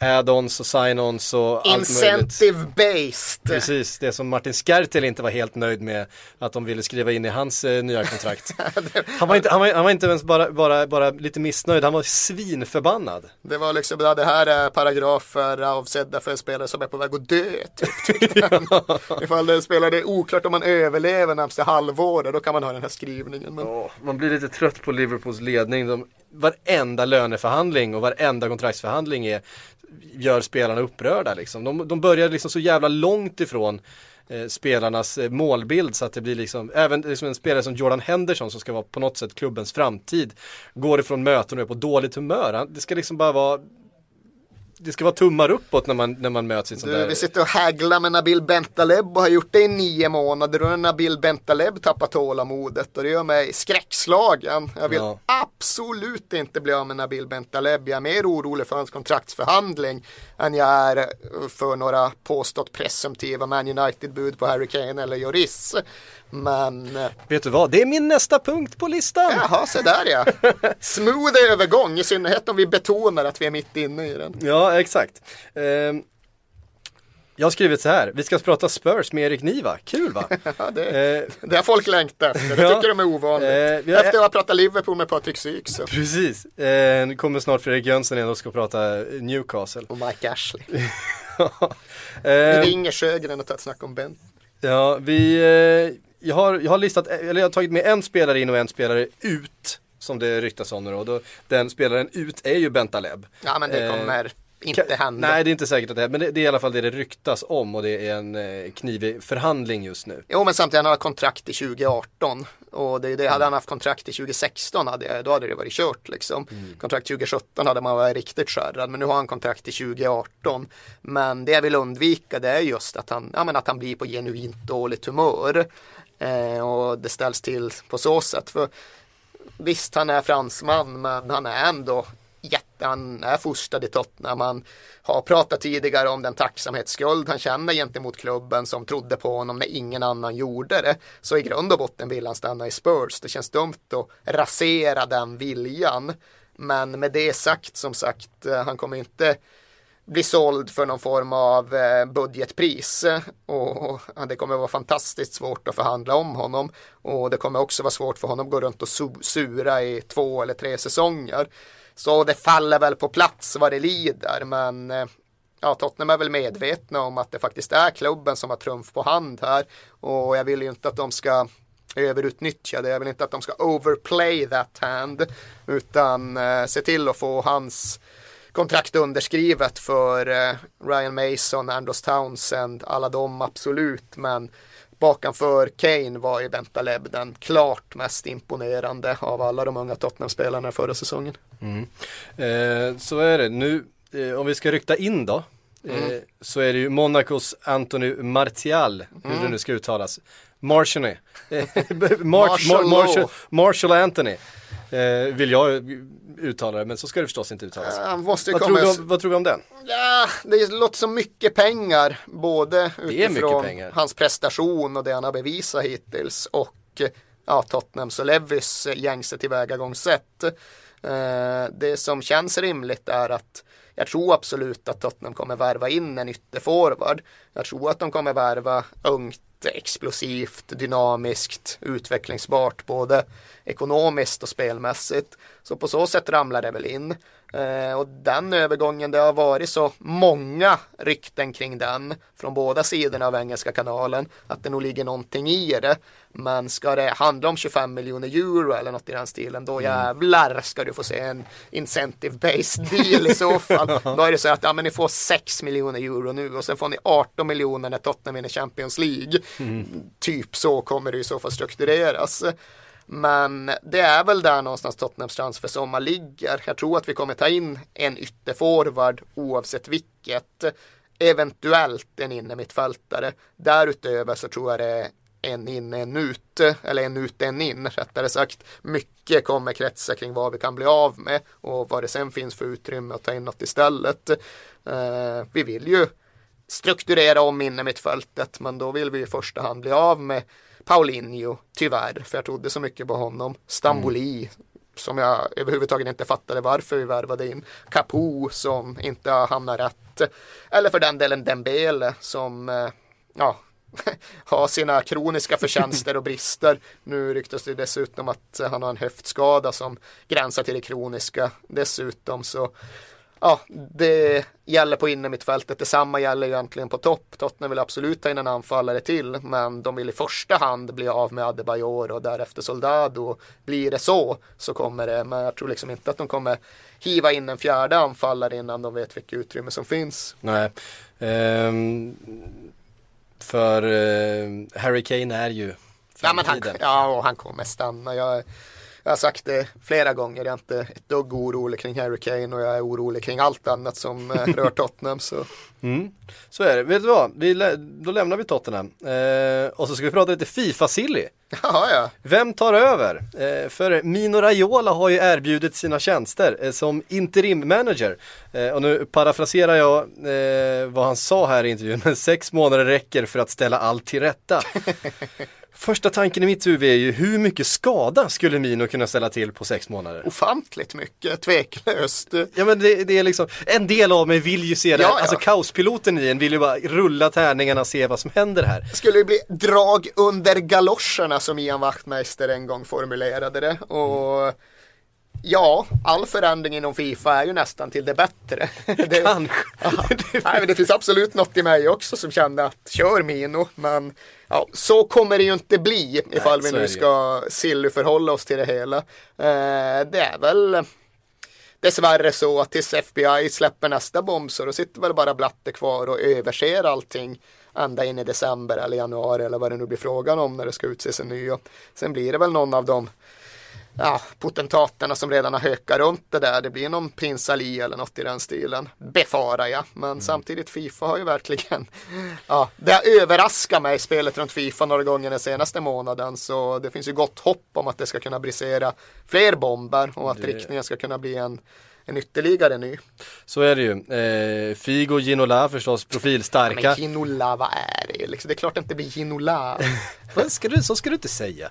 eh, add-ons och sign-ons och allt. Incentive-based. Precis, det som Martin Skertel inte var helt nöjd med att de ville skriva in i hans eh, nya kontrakt. han, var inte, han, var, han var inte ens bara, bara, bara lite missnöjd, han var svinförbannad. Det var liksom, ja, det här är paragrafer avsedda för spelare som är på väg att dö. Typ, han. Ifall det spelare är oklart om man överlever halvår då kan man ha den här skrivningen. Men Ja, man blir lite trött på Liverpools ledning. De, varenda löneförhandling och varenda kontraktsförhandling är, gör spelarna upprörda. Liksom. De, de börjar liksom så jävla långt ifrån eh, spelarnas eh, målbild så att det blir liksom, även liksom en spelare som Jordan Henderson som ska vara på något sätt klubbens framtid, går ifrån möten och är på dåligt humör. Han, det ska liksom bara vara det ska vara tummar uppåt när man, när man möts i en sån du, där vi sitter och hagglar med Nabil Bentaleb och har gjort det i nio månader och Nabil Bentaleb tappar tålamodet och det gör mig skräckslagen. Jag vill Ja. absolut inte bli av med Nabil Bentaleb. Jag är mer orolig för hans kontraktsförhandling än jag är för några påstått presumtiva Man United-bud på Harry Kane eller Lloris. Men eh, Vet du vad, det är min nästa punkt på listan. Jaha, så där ja. Smooth övergång, i synnerhet om vi betonar att vi är mitt inne i den. Ja, exakt. Ehm, jag har skrivit så här, vi ska prata Spurs med Erik Niva, kul va? Ja, det, Eh, det har folk längtat efter, det Ja. tycker de är ovanligt. Eh, har- Efter att ha pratat Liverpool med Patrik Syk så. precis, eh, nu kommer snart Fredrik Jönsson in och ska prata Newcastle. Och Mike Ashley. Vi Ehm, ringer Sjögren och tar ett snack om Ben. ja, vi, eh, jag, har, jag har listat, eller jag har tagit med en spelare in och en spelare ut. Som det ryktas om nu då. då. Den spelaren ut är ju Bentaleb. Ja men det Eh, kommer inte Ka- hände. Nej, det är inte säkert att det är, men det, det är i alla fall det det ryktas om och det är en eh, knivig förhandling just nu. Jo men samtidigt han har kontrakt i 2018 och det, det hade han haft kontrakt i 2016 hade, då hade det varit kört liksom. Kontrakt 2017 hade man varit riktigt skärrad men nu har han kontrakt i 2018. Men det jag vill undvika det är just att han, ja, men att han blir på genuint dåligt humör. Eh, och det ställs till på så sätt. För Visst, han är fransman, men han är ändå jätte, han är fostrad i Tottenham. Han har pratat tidigare om den tacksamhetsskuld han känner gentemot klubben som trodde på honom när ingen annan gjorde det. Så i grund och botten vill han stanna i Spurs. Det känns dumt att rasera den viljan. Men med det sagt, som sagt, eh, han kommer inte bli såld för någon form av eh, budgetpris och det kommer vara fantastiskt svårt att förhandla om honom och det kommer också vara svårt för honom att gå runt och sura i två eller tre säsonger. Så det faller väl på plats vad det lider men eh, ja, Tottenham är väl medvetna om att det faktiskt är klubben som har trumf på hand här och jag vill ju inte att de ska överutnyttja det. Jag vill inte att de ska overplay that hand utan eh, se till att få hans kontrakt underskrivet för eh, Ryan Mason, Andros Townsend, alla dem absolut, men bakanför Kane var ju Bentaleb den klart mest imponerande av alla de unga Tottenham-spelarna förra säsongen. Eh, så är det. Nu, eh, om vi ska rykta in då, eh, så är det ju Monacos Anthony Martial, hur det nu ska uttalas. Martiany. Eh, Mar- Martial Mar- Martial, Law. Martial Anthony. Eh, vill jag uttala det, men så ska det förstås inte uttalas. Han måste Vad tror, komma... vi om, vad tror vi om den? Ja, det låter som mycket pengar, både utifrån pengar. hans prestation och det han har bevisat hittills och ja, Tottenhams och Levys gängse tillvägagångssätt. Eh, det som känns rimligt är att jag tror absolut att Tottenham kommer värva in en ytterforward. Jag tror att de kommer värva ungt, explosivt, dynamiskt, utvecklingsbart både ekonomiskt och spelmässigt. Så på så sätt ramlar det väl in. Eh, och den övergången, det har varit så många rykten kring den från båda sidorna av engelska kanalen att det nog ligger någonting i det. Men ska det handla om 25 miljoner euro eller något i den stilen, då jävlar ska du få se en incentive based deal i så fall. då är det så att ja, men ni får 6 miljoner euro nu och sen får ni 18 miljoner när Tottenham vinner Champions League. Typ så kommer det i så fall struktureras. Men det är väl där någonstans Tottenhams transfersommar ligger. Jag tror att vi kommer ta in en ytterforward oavsett vilket. Eventuellt en innermittfältare. Därutöver så tror jag det är en in, en ut, eller en ut, en in rättare sagt. Mycket kommer kretsa kring vad vi kan bli av med och vad det sen finns för utrymme att ta in något istället. Eh, vi vill ju strukturera om innermittfältet men då vill vi i första hand bli av med Paulinho, tyvärr, för jag trodde så mycket på honom. Stamboli, som jag överhuvudtaget inte fattade varför vi värvade in. Capo, som inte har hamnat rätt. Eller för den delen Dembele, som eh, ja, har sina kroniska förtjänster och brister. Nu ryktas det dessutom att han har en höftskada som gränsar till det kroniska dessutom. Så ja, det gäller på innermittfältet. Detsamma gäller ju egentligen på topp. Tottenham vill absolut ta in en anfallare till, men de vill i första hand bli av med Adebayor och därefter Soldado. Blir det så, så kommer det, men jag tror liksom inte att de kommer hiva in en fjärde anfallare innan de vet vilket utrymme som finns. Nej. Ehm, för eh, Harry Kane är ju Ja, men han, framtiden. ja, och han kommer stanna. Jag, jag har sagt det flera gånger, jag är inte ett dugg orolig kring Harry Kane och jag är orolig kring allt annat som eh, rör Tottenham. Så. Mm. Så är det. Vet du vad? Vi, lä- då lämnar vi Tottenham. Eh, och så ska vi prata lite Fifa-silly. Ja, ja. Vem tar över? Eh, för Mino Raiola har ju erbjudit sina tjänster eh, som interim manager. Eh, och nu parafraserar jag eh, vad han sa här i intervjun, men sex månader räcker för att ställa allt till rätta. Första tanken i mitt huvud är ju hur mycket skada skulle Mino kunna ställa till på sex månader? Ofantligt mycket, tveklöst. Ja men det, det är liksom, en del av mig vill ju se det, Ja, ja. alltså kaospiloten i en vill ju bara rulla tärningarna och se vad som händer här. skulle det bli drag under galoscherna som Ian Wachtmeister en gång formulerade det. Och ja, all förändring inom Fifa är ju nästan till det bättre. Det, Kanske. Nej, men det finns absolut något i mig också som kände att kör Mino, men ja, så kommer det ju inte bli ifall så vi nu ska silly förhålla oss till det hela. Eh, det är väl dessvärre så att tills FBI släpper nästa bomb så då sitter väl bara Blatte kvar och överser allting ända in i december eller januari eller vad det nu blir frågan om när det ska utses en ny. Och sen blir det väl någon av de ja, potentaterna som redan har hökat runt det där. Det blir någon prins Ali eller något i den stilen. Befarar jag. Men Mm. samtidigt Fifa har ju verkligen Ja, det har överraskat mig spelet runt Fifa några gånger den senaste månaden. Så det finns ju gott hopp om att det ska kunna brisera fler bomber och att riktningen ska kunna bli en, en ytterligare ny. Så är det ju. Eh, Figo, Ginola förstås, profilstarka. Men Ginola, vad är det? Liksom, det är klart det inte blir Ginola. Ska du, så ska du inte säga.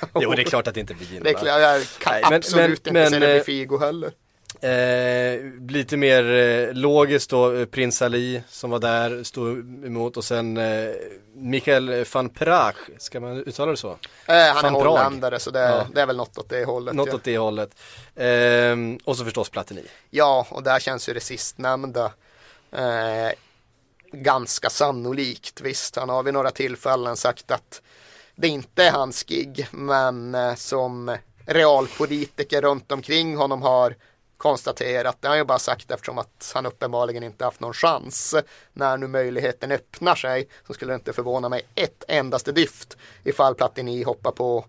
Jo, det är klart att det inte blir Det är Ginola. klart, jag kan Nej, men- absolut men- inte säga det men, blir eh, Figo heller. Eh, lite mer eh, logiskt då, eh, Prins Ali som var där, stod emot och sen eh, Michael van Praag, ska man uttala det så? Eh, han är Van Praag. holländare så det, Ja. det är väl något åt det hållet. Något ja. åt det hållet. Eh, och så förstås Platini. Ja, och där känns ju det sistnämnda eh, ganska sannolikt. Visst, han har vid några tillfällen sagt att det inte är hans gig, men eh, som realpolitiker runt omkring honom har konstaterat, det har han ju bara sagt eftersom att han uppenbarligen inte haft någon chans. När nu möjligheten öppnar sig så skulle det inte förvåna mig ett endaste dyft ifall Platini hoppar på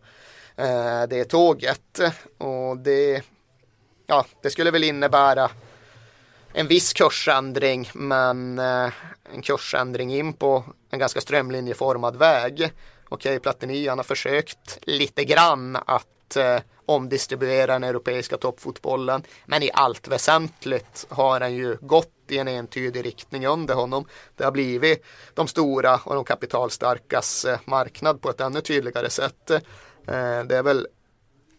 eh, det tåget. Och det, ja, det skulle väl innebära en viss kursändring men eh, en kursändring in på en ganska strömlinjeformad väg. Okej, Platini han har försökt lite grann att eh, omdistribuera den europeiska toppfotbollen men i allt väsentligt har han ju gått i en entydig riktning under honom. Det har blivit de stora och de kapitalstarkas eh, marknad på ett ännu tydligare sätt. Eh, det är väl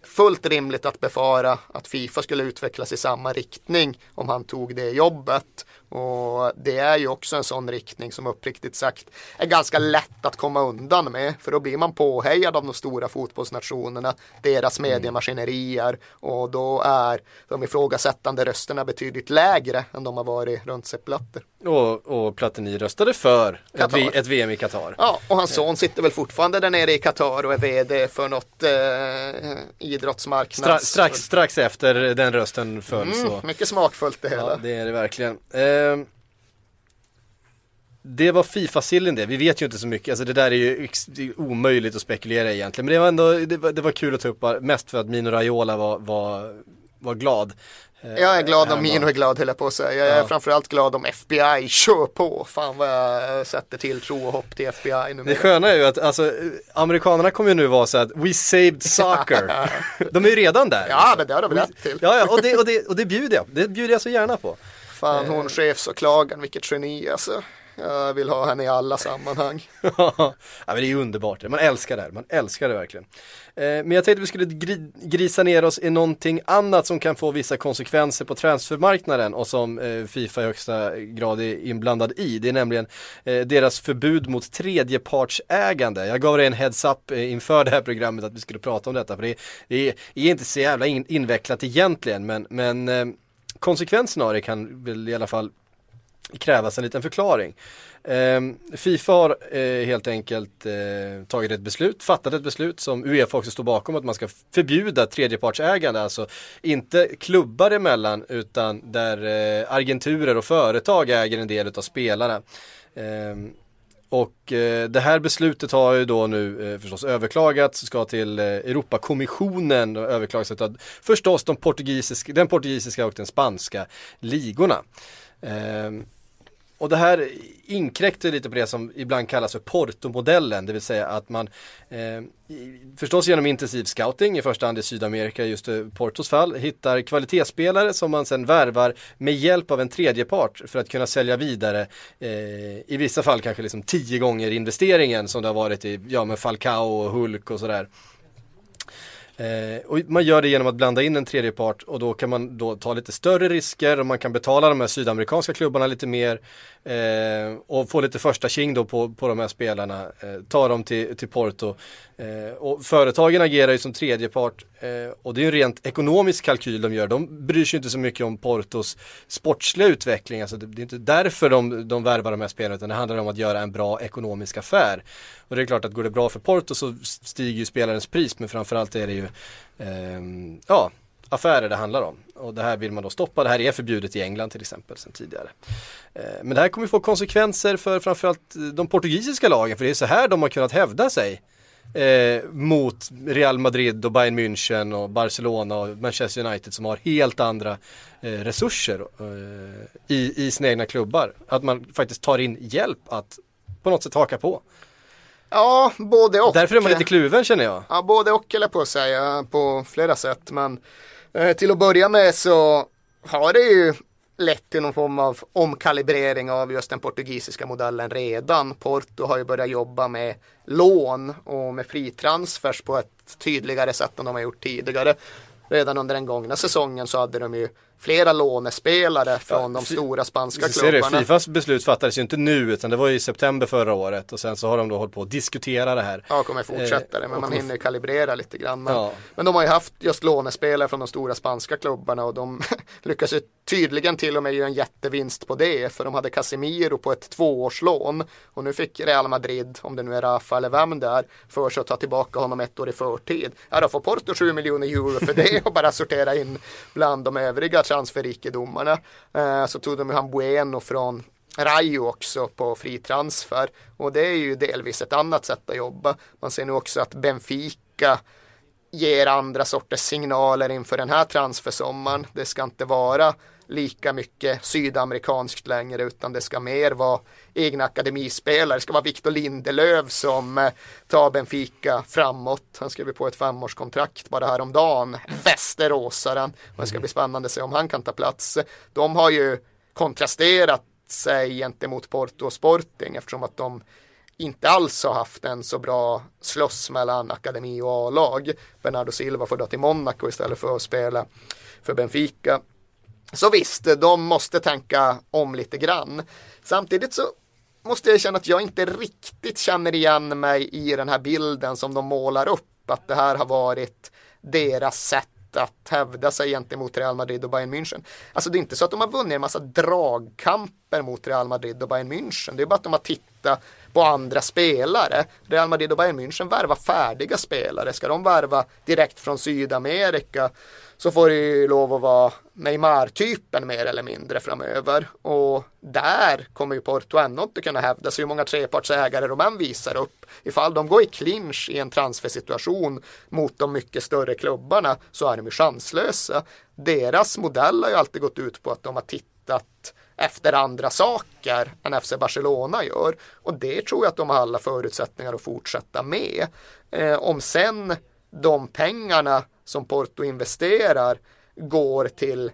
fullt rimligt att befara att Fifa skulle utvecklas i samma riktning om han tog det jobbet. Och det är ju också en sån riktning som uppriktigt sagt är ganska lätt att komma undan med. För då blir man påhejad av de stora fotbollsnationerna, deras mediemaskinerier och då är de ifrågasättande rösterna betydligt lägre än de har varit runt Sepp Blatter. Och, och Platini röstade för ett, Qatar. ett VM i Qatar. Ja, och hans son sitter väl fortfarande där nere i Qatar och är vd för något eh, Stra, idrottsmarknads... strax, strax efter den rösten föll så. Mm, mycket smakfullt det hela. Ja, det är det verkligen. Ehm, det var Fifa-sillen det, vi vet ju inte så mycket, alltså det där är ju är omöjligt att spekulera egentligen. Men det var ändå, det var, det var kul att ta upp, mest för att Mino Raiola var, var, var glad. Eh, Jag är glad om. Mino är glad höll jag på att säga. Jag är Ja. framförallt glad om FBI kör på. Fan vad jag sätter tilltro och hopp till FBI nu. Det sköna är ju att alltså, amerikanerna kommer ju nu vara så att we saved soccer. De är ju redan där. Ja, men det har de rätt till. Ja, ja och, det, och, det, och det bjuder jag, det bjuder jag så gärna på. Fan hon chefsåklagaren, vilket geni alltså. Jag vill ha henne i alla sammanhang. ja men det är underbart, man älskar det här, man älskar det verkligen. Eh, men jag tänkte vi skulle gri- grisa ner oss i någonting annat som kan få vissa konsekvenser på transfermarknaden och som eh, Fifa i högsta grad är inblandad i. Det är nämligen eh, deras förbud mot tredjepartsägande. Jag gav dig en heads up eh, inför det här programmet att vi skulle prata om detta för det är, det är, inte så jävla in, invecklat egentligen men, men eh, konsekvenserna av det kan väl i alla fall krävas en liten förklaring. Ehm, Fifa har eh, helt enkelt eh, tagit ett beslut, fattat ett beslut som Uefa också står bakom att man ska förbjuda tredjepartsägande, alltså inte klubbar emellan utan där eh, agenturer och företag äger en del av spelarna. Ehm, och eh, det här beslutet har ju då nu eh, förstås överklagats, ska till eh, Europakommissionen och överklagas av förstås de portugisiska, den portugisiska och den spanska ligorna. Eh, och det här inkräktar lite på det som ibland kallas för portomodellen, det vill säga att man eh, förstås genom intensiv scouting, i första hand i Sydamerika, just i Portos fall, hittar kvalitetsspelare som man sen värvar med hjälp av en tredjepart för att kunna sälja vidare, eh, i vissa fall kanske liksom tio gånger investeringen som det har varit i, ja med Falcao och Hulk och sådär. Eh, och man gör det genom att blanda in en tredje part och då kan man då ta lite större risker och man kan betala de här sydamerikanska klubbarna lite mer eh, och få lite första king då på, på de här spelarna, eh, ta dem till, till Porto. Eh, och företagen agerar ju som tredje part eh, och det är ju en rent ekonomisk kalkyl de gör. De bryr sig inte så mycket om Portos sportsliga utveckling, alltså det, det är inte därför de, de värvar de här spelarna utan det handlar om att göra en bra ekonomisk affär. Och det är klart att går det bra för Porto så stiger ju spelarens pris men framförallt är det ju ehm, ja, affärer det handlar om. Och det här vill man då stoppa. Det här är förbjudet i England till exempel sedan tidigare. Eh, men det här kommer få konsekvenser för framförallt de portugisiska lagen. För det är så här de har kunnat hävda sig eh, mot Real Madrid och Bayern München och Barcelona och Manchester United som har helt andra eh, resurser eh, i, i sina egna klubbar. Att man faktiskt tar in hjälp att på något sätt haka på. Ja, både och. Därför är man lite kluven känner jag. Ja, både och eller på att säga på flera sätt. Men eh, Eh, till att börja med så har det ju lett till någon form av omkalibrering av just den portugisiska modellen redan. Porto har ju börjat jobba med lån och med fritransfers på ett tydligare sätt än de har gjort tidigare. Redan under den gångna säsongen så hade de ju flera lånespelare från ja, de stora spanska klubbarna. Det, Fifas beslut fattades ju inte nu utan det var i september förra året och sen så har de då hållit på att diskutera det här. Ja, kommer fortsätta det men man hinner kalibrera lite grann. Men, ja. men de har ju haft just lånespelare från de stora spanska klubbarna och de lyckas ju tydligen till och med göra en jättevinst på det för de hade Casemiro på ett tvåårslån och nu fick Real Madrid, om det nu är Rafa eller vem det är, för sig att ta tillbaka honom ett år i förtid. Ja, då får Porto 7 miljoner euro för det och bara sortera in bland de övriga transferrikedomarna. Eh, så tog de ju han Bueno från Rayo också på fri transfer och det är ju delvis ett annat sätt att jobba. Man ser nu också att Benfica ger andra sorters signaler inför den här transfersommaren. Det ska inte vara lika mycket sydamerikanskt längre utan det ska mer vara egna akademispelare. Det ska vara Victor Lindelöf som eh, tar Benfica framåt. Han skrev på ett femårskontrakt bara häromdagen. Västeråsaren. Och det ska bli spännande att se om han kan ta plats. De har ju kontrasterat sig gentemot Porto och Sporting eftersom att de inte alls har haft en så bra slåss mellan akademi och A-lag. Bernardo Silva får dra till Monaco istället för att spela för Benfica. Så visst, de måste tänka om lite grann. Samtidigt så måste jag känna att jag inte riktigt känner igen mig i den här bilden som de målar upp. Att det här har varit deras sätt att hävda sig gentemot Real Madrid och Bayern München. Alltså det är inte så att de har vunnit en massa dragkamper mot Real Madrid och Bayern München. Det är bara att de har tittat på andra spelare. Real Madrid och Bayern München värvar färdiga spelare. Ska de värva direkt från Sydamerika så får det ju lov att vara Neymar-typen mer eller mindre framöver. Och där kommer ju Porto ändå inte kunna hävda sig hur många trepartsägare de än visar upp. Ifall de går i clinch i en transfersituation mot de mycket större klubbarna så är de ju chanslösa. Deras modell har ju alltid gått ut på att de har tittat efter andra saker än FC Barcelona gör. Och det tror jag att de har alla förutsättningar att fortsätta med. Eh, om sen de pengarna som Porto investerar går till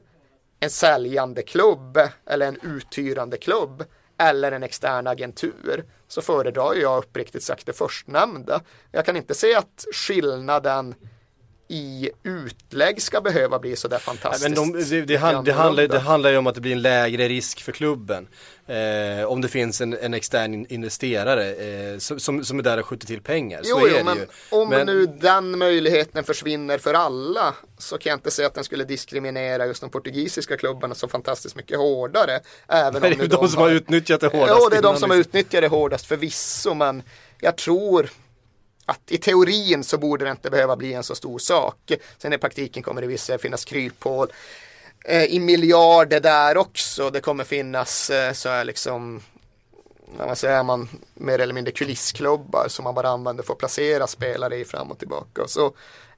en säljande klubb eller en uthyrande klubb eller en extern agentur så föredrar jag uppriktigt sagt det förstnämnda. Jag kan inte se att skillnaden i utlägg ska behöva bli sådär fantastiskt. Nej, men de, det, det, hand, det, handlar, det handlar ju om att det blir en lägre risk för klubben. Eh, om det finns en, en extern investerare eh, som, som är där och skjuter till pengar. Jo, så jo, är men ju. om men... nu den möjligheten försvinner för alla så kan jag inte säga att den skulle diskriminera just de portugisiska klubbarna så fantastiskt mycket hårdare. Även det är de, de som har utnyttjat det hårdast. Ja, det är de som har utnyttjat det hårdast förvisso, men jag tror att i teorin så borde det inte behöva bli en så stor sak. Sen i praktiken kommer det vissa finnas kryphål eh, i miljarder där också. Det kommer finnas eh, så här liksom vad säger man, mer eller mindre kulissklubbar som man bara använder för att placera spelare i fram och tillbaka. Och så,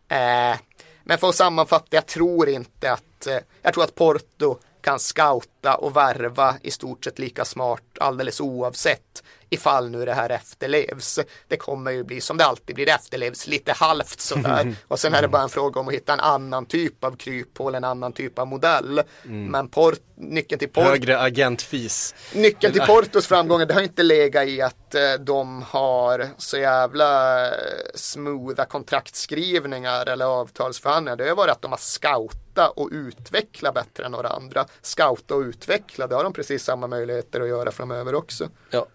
eh, men för att sammanfatta, jag tror inte att, eh, jag tror att Porto kan scouta och värva i stort sett lika smart alldeles oavsett ifall nu det här efterlevs. Det kommer ju bli som det alltid blir, det efterlevs lite halvt sådär. Och sen är det bara en fråga om att hitta en annan typ av kryphål, en annan typ av modell. Mm. Men port, nyckeln till Porto... Högre agentfis. Nyckeln till Portos framgångar, det har inte legat i att eh, de har så jävla eh, smootha kontraktskrivningar eller avtalsförhandlingar. Det har varit att de har scoutat och utvecklat bättre än några andra. Scouta och utveckla, det har de precis samma möjligheter att göra framöver också. Ja.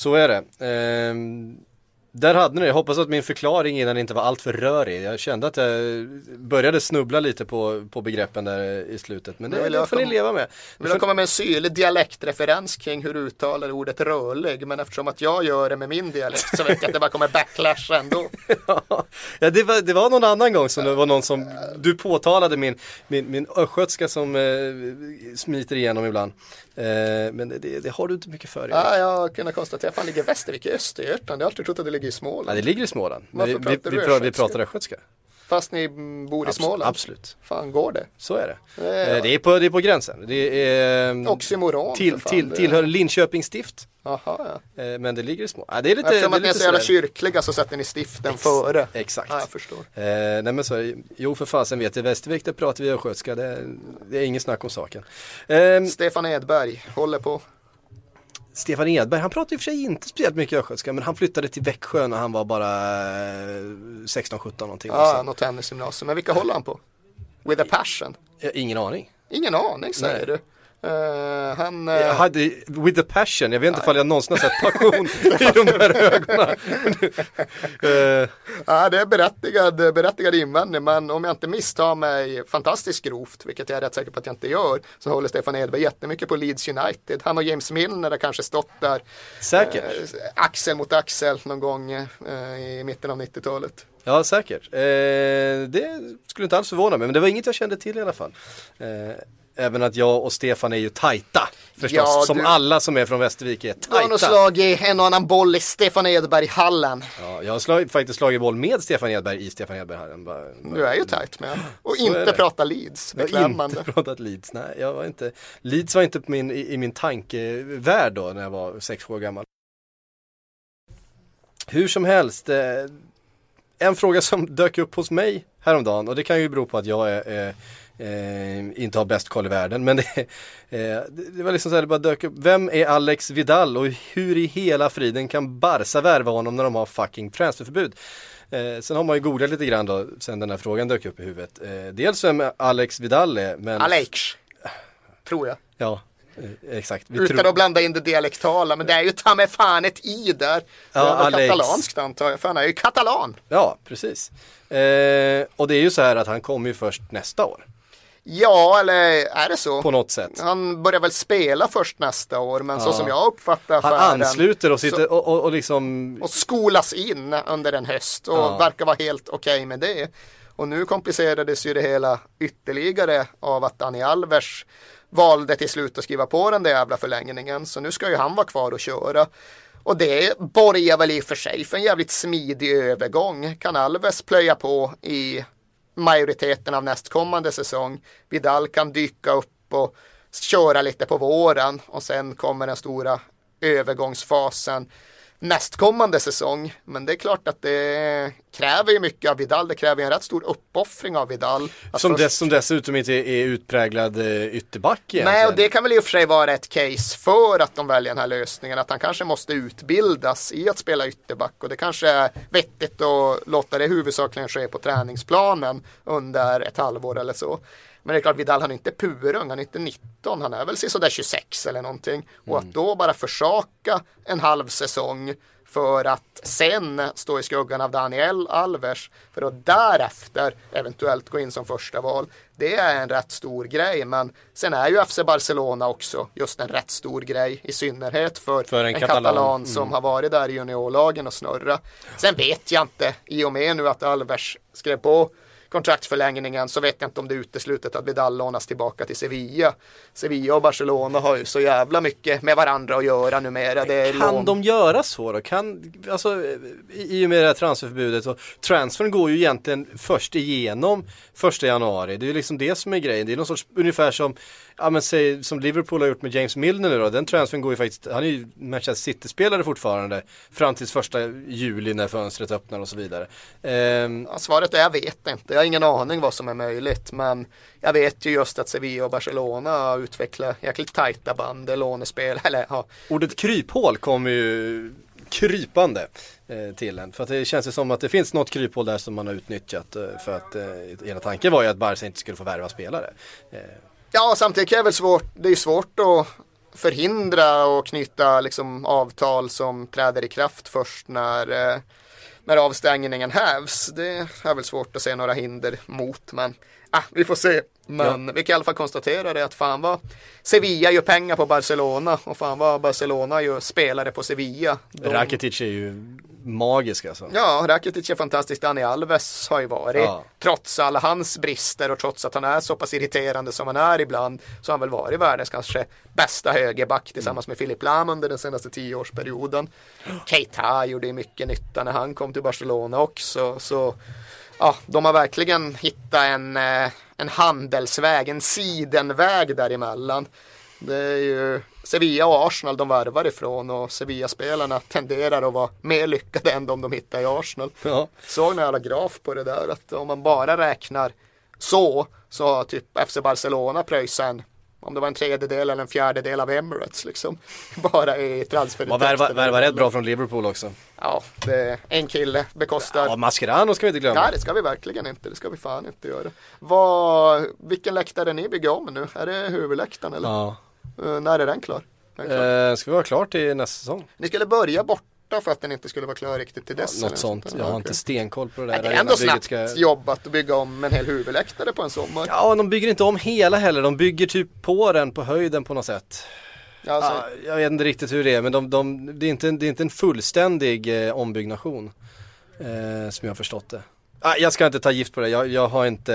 Så är det. Ehm, där hade ni det. Jag hoppas att min förklaring innan inte var alltför rörig. Jag kände att jag började snubbla lite på, på begreppen där i slutet. Men det, det jag får ni leva med. Vill jag komma med en syrlig dialektreferens kring hur du uttalar ordet rörlig. Men eftersom att jag gör det med min dialekt så vet jag att det bara kommer backlash ändå. ja, det, var, det var någon annan gång som det var någon som du påtalade min, min, min östgötska som eh, smiter igenom ibland. Eh, men det, det, har du inte mycket för. Ja, jag har kunnat konstatera. Fan ligger Västervik i Östergötland? Jag har alltid trott att det ligger i Ja, Småland. det ligger i Småland. Men Varför vi, vi, pratar vi, vi östgötska? pratar östgötska. Fast ni bor i Abs- Småland. Absolut. Fan går det? Så är det. Ja. Eh, Det, är på, det är på gränsen. Det är mm, Oxymoron till, fan. till, tillhör Linköpings stift. Jaha, ja. Eh, Men det ligger i små. Ja, det är lite, Eftersom det att ni är så jävla kyrkliga så sätter ni stiften före. Exakt. Ja, jag förstår. Eh, nej men så, jo för fasen vet jag, Västervik där pratar vi östgötska, det, det är ingen snack om saken. Eh, Stefan Edberg håller på. Stefan Edberg, han pratar i och för sig inte speciellt mycket östgötska, men han flyttade till Växjö när han var bara eh, 16-17 någonting. Ja, Ja, något tennisgymnasium. Men vilka håller han på? With a passion? ingen aning. Ingen aning säger Nej. du. Eh, han... eh, Jag hade, with a passion, jag vet inte ifall jag någonsin har sett passion i de där ögonen. Eh, Ja, det är berättigad, berättigad invändning, men om jag inte misstar mig fantastiskt grovt, vilket jag är rätt säker på att jag inte gör, så håller Stefan Edberg jättemycket på Leeds United. Han och James Milner har kanske stått där säkert. axel mot axel någon gång i mitten av 90-talet. Ja, säkert. Det skulle inte alls förvåna mig, men det var inget jag kände till i alla fall. Även att jag och Stefan är ju tajta, förstås. Ja, som du- alla som är från Västervik är Du har nog tajta. slagit en och annan boll i Stefan Edberg-hallen. Ja, jag har slag, faktiskt slagit boll med Stefan Edberg i Stefan Edberg-hallen. Du är ju tajt med Och Så inte prata Leeds. Jag har Beklämmande. inte pratat Leeds, nej. Jag var inte, Leeds var inte min, i, i min tankevärld då när jag var sex år gammal. Hur som helst, eh, en fråga som dök upp hos mig häromdagen och det kan ju bero på att jag är, eh, eh, inte har bäst koll i världen men det, eh, det var liksom så här, det bara dök upp. Vem är Alex Vidal och hur i hela friden kan Barca värva honom när de har fucking transferförbud? Eh, sen har man ju googlat lite grann då sen den här frågan dök upp i huvudet. Eh, dels vem Alex Vidal är men Alex. Tror jag. Ja, eh, exakt. Vi Utan tror- att blanda in det dialektala, men det är ju ta mig fan ett i där. Ja, Alex. katalanskt antar jag, för han är ju katalan. Ja, precis. Eh, och det är ju så här att han kommer ju först nästa år. Ja, eller är det så? På något sätt. Han börjar väl spela först nästa år, men så Ja. som jag uppfattar Han affären ansluter och så- sitter och, och, och liksom och skolas in under en höst och Ja. verkar vara helt okej med det. Och nu komplicerades ju det hela ytterligare av att Dani Alves valde till slut att skriva på den där jävla förlängningen. Så nu ska ju han vara kvar och köra. Och det borgar väl i och för sig för en jävligt smidig övergång. Kan Alves plöja på i majoriteten av nästkommande säsong. Vidal kan dyka upp och köra lite på våren och sen kommer den stora övergångsfasen nästkommande säsong. Men det är klart att det kräver ju mycket av Vidal. Det kräver en rätt stor uppoffring av Vidal. Att som, först- dess, som dessutom inte är utpräglad eh, ytterback egentligen. Nej, och det kan väl i och för sig vara ett case för att de väljer den här lösningen. Att han kanske måste utbildas i att spela ytterback. Och det kanske är vettigt att låta det huvudsakligen ske på träningsplanen under ett halvår eller så. Men det är klart, Vidal han är inte purung, han är inte 19, han är väl sådär 26 eller någonting. Och att då bara försaka en halv säsong för att sen stå i skuggan av Daniel Alves för att därefter eventuellt gå in som första val. Det är en rätt stor grej, men sen är ju FC Barcelona också just en rätt stor grej i synnerhet för, För en en, katalan. katalan, som har varit där i juniorlagen och snurra. Sen vet jag inte, i och med nu att Alves skrev på kontraktsförlängningen så vet jag inte om det är uteslutet att Vidal lånas tillbaka till Sevilla. Sevilla och Barcelona har ju så jävla mycket med varandra att göra numera. Det Kan lån- de göra så då? Kan, alltså, I och med det här transferförbudet så transfern går ju egentligen först igenom första januari. Det är ju liksom det som är grejen. Det är någon sorts ungefär som, ja men säg som Liverpool har gjort med James Milner nu då. Den transfern går ju faktiskt, han är ju Manchester City-spelare fortfarande fram till första juli när fönstret öppnar och så vidare. Ehm, Ja, svaret är jag vet inte. Jag har ingen aning vad som är möjligt. Men jag vet ju just att Sevilla och Barcelona har utvecklat jäkligt tajta band, lånespel. Eller, ja. Ordet kryphål kommer ju krypande eh, till en. För att det känns ju som att det finns något kryphål där som man har utnyttjat. Eh, för att eh, hela tanken var ju att Barca inte skulle få värva spelare. Ja, samtidigt är det väl svårt. Det är svårt att förhindra och knyta liksom avtal som träder i kraft först när, eh, när avstängningen hävs. Det är väl svårt att se några hinder mot men ah, vi får se. Men vi kan i alla fall konstatera det att fan vad Sevilla gör pengar på Barcelona och fan vad Barcelona gör spelare på Sevilla. De- Rakitic är ju magisk alltså. Ja, Rakitic är fantastisk. Dani Alves har ju varit, Ja. trots alla hans brister och trots att han är så pass irriterande som han är ibland, så har han väl varit världens kanske bästa högerback tillsammans med Filip Lam under den senaste tioårsperioden. Keita gjorde ju mycket nytta när han kom till Barcelona också, så ja, de har verkligen hittat en, eh, en handelsväg, en sidenväg däremellan. Det är ju Sevilla och Arsenal de värvar ifrån och Sevilla-spelarna tenderar att vara mer lyckade än de de hittar i Arsenal. Ja. Såg när alla graf på det där att om man bara räknar så så har typ FC Barcelona pröjsat en om det var en tredjedel eller en fjärdedel av Emirates liksom. Bara i transfer. Man värvar, rätt bra från Liverpool också. Ja, det är en kille bekostar Ja, Mascherano ska vi inte glömma. Nej, det ska vi verkligen inte. Det ska vi fan inte göra. Vad, vilken läktare ni bygger om nu? Är det huvudläktaren eller? Ja. Eh, när är den klar? Den är klar. Eh, ska vi vara klar till nästa säsong? Ni skulle börja borta för att den inte skulle vara klar riktigt till dess. eller Något sånt. Jag har Ja, inte stenkoll på det Nej, där. Det är ändå snabbt ska- jobbat att bygga om en hel huvudläktare på en sommar. Ja, de bygger inte om hela heller. De bygger typ på den på höjden på något sätt. Alltså, Ja, jag vet inte riktigt hur det är, men de, de, det, är inte, en- det är inte en fullständig eh, ombyggnation. Eh, som jag har förstått det. Ah, jag ska inte ta gift på det, jag, jag, har, inte,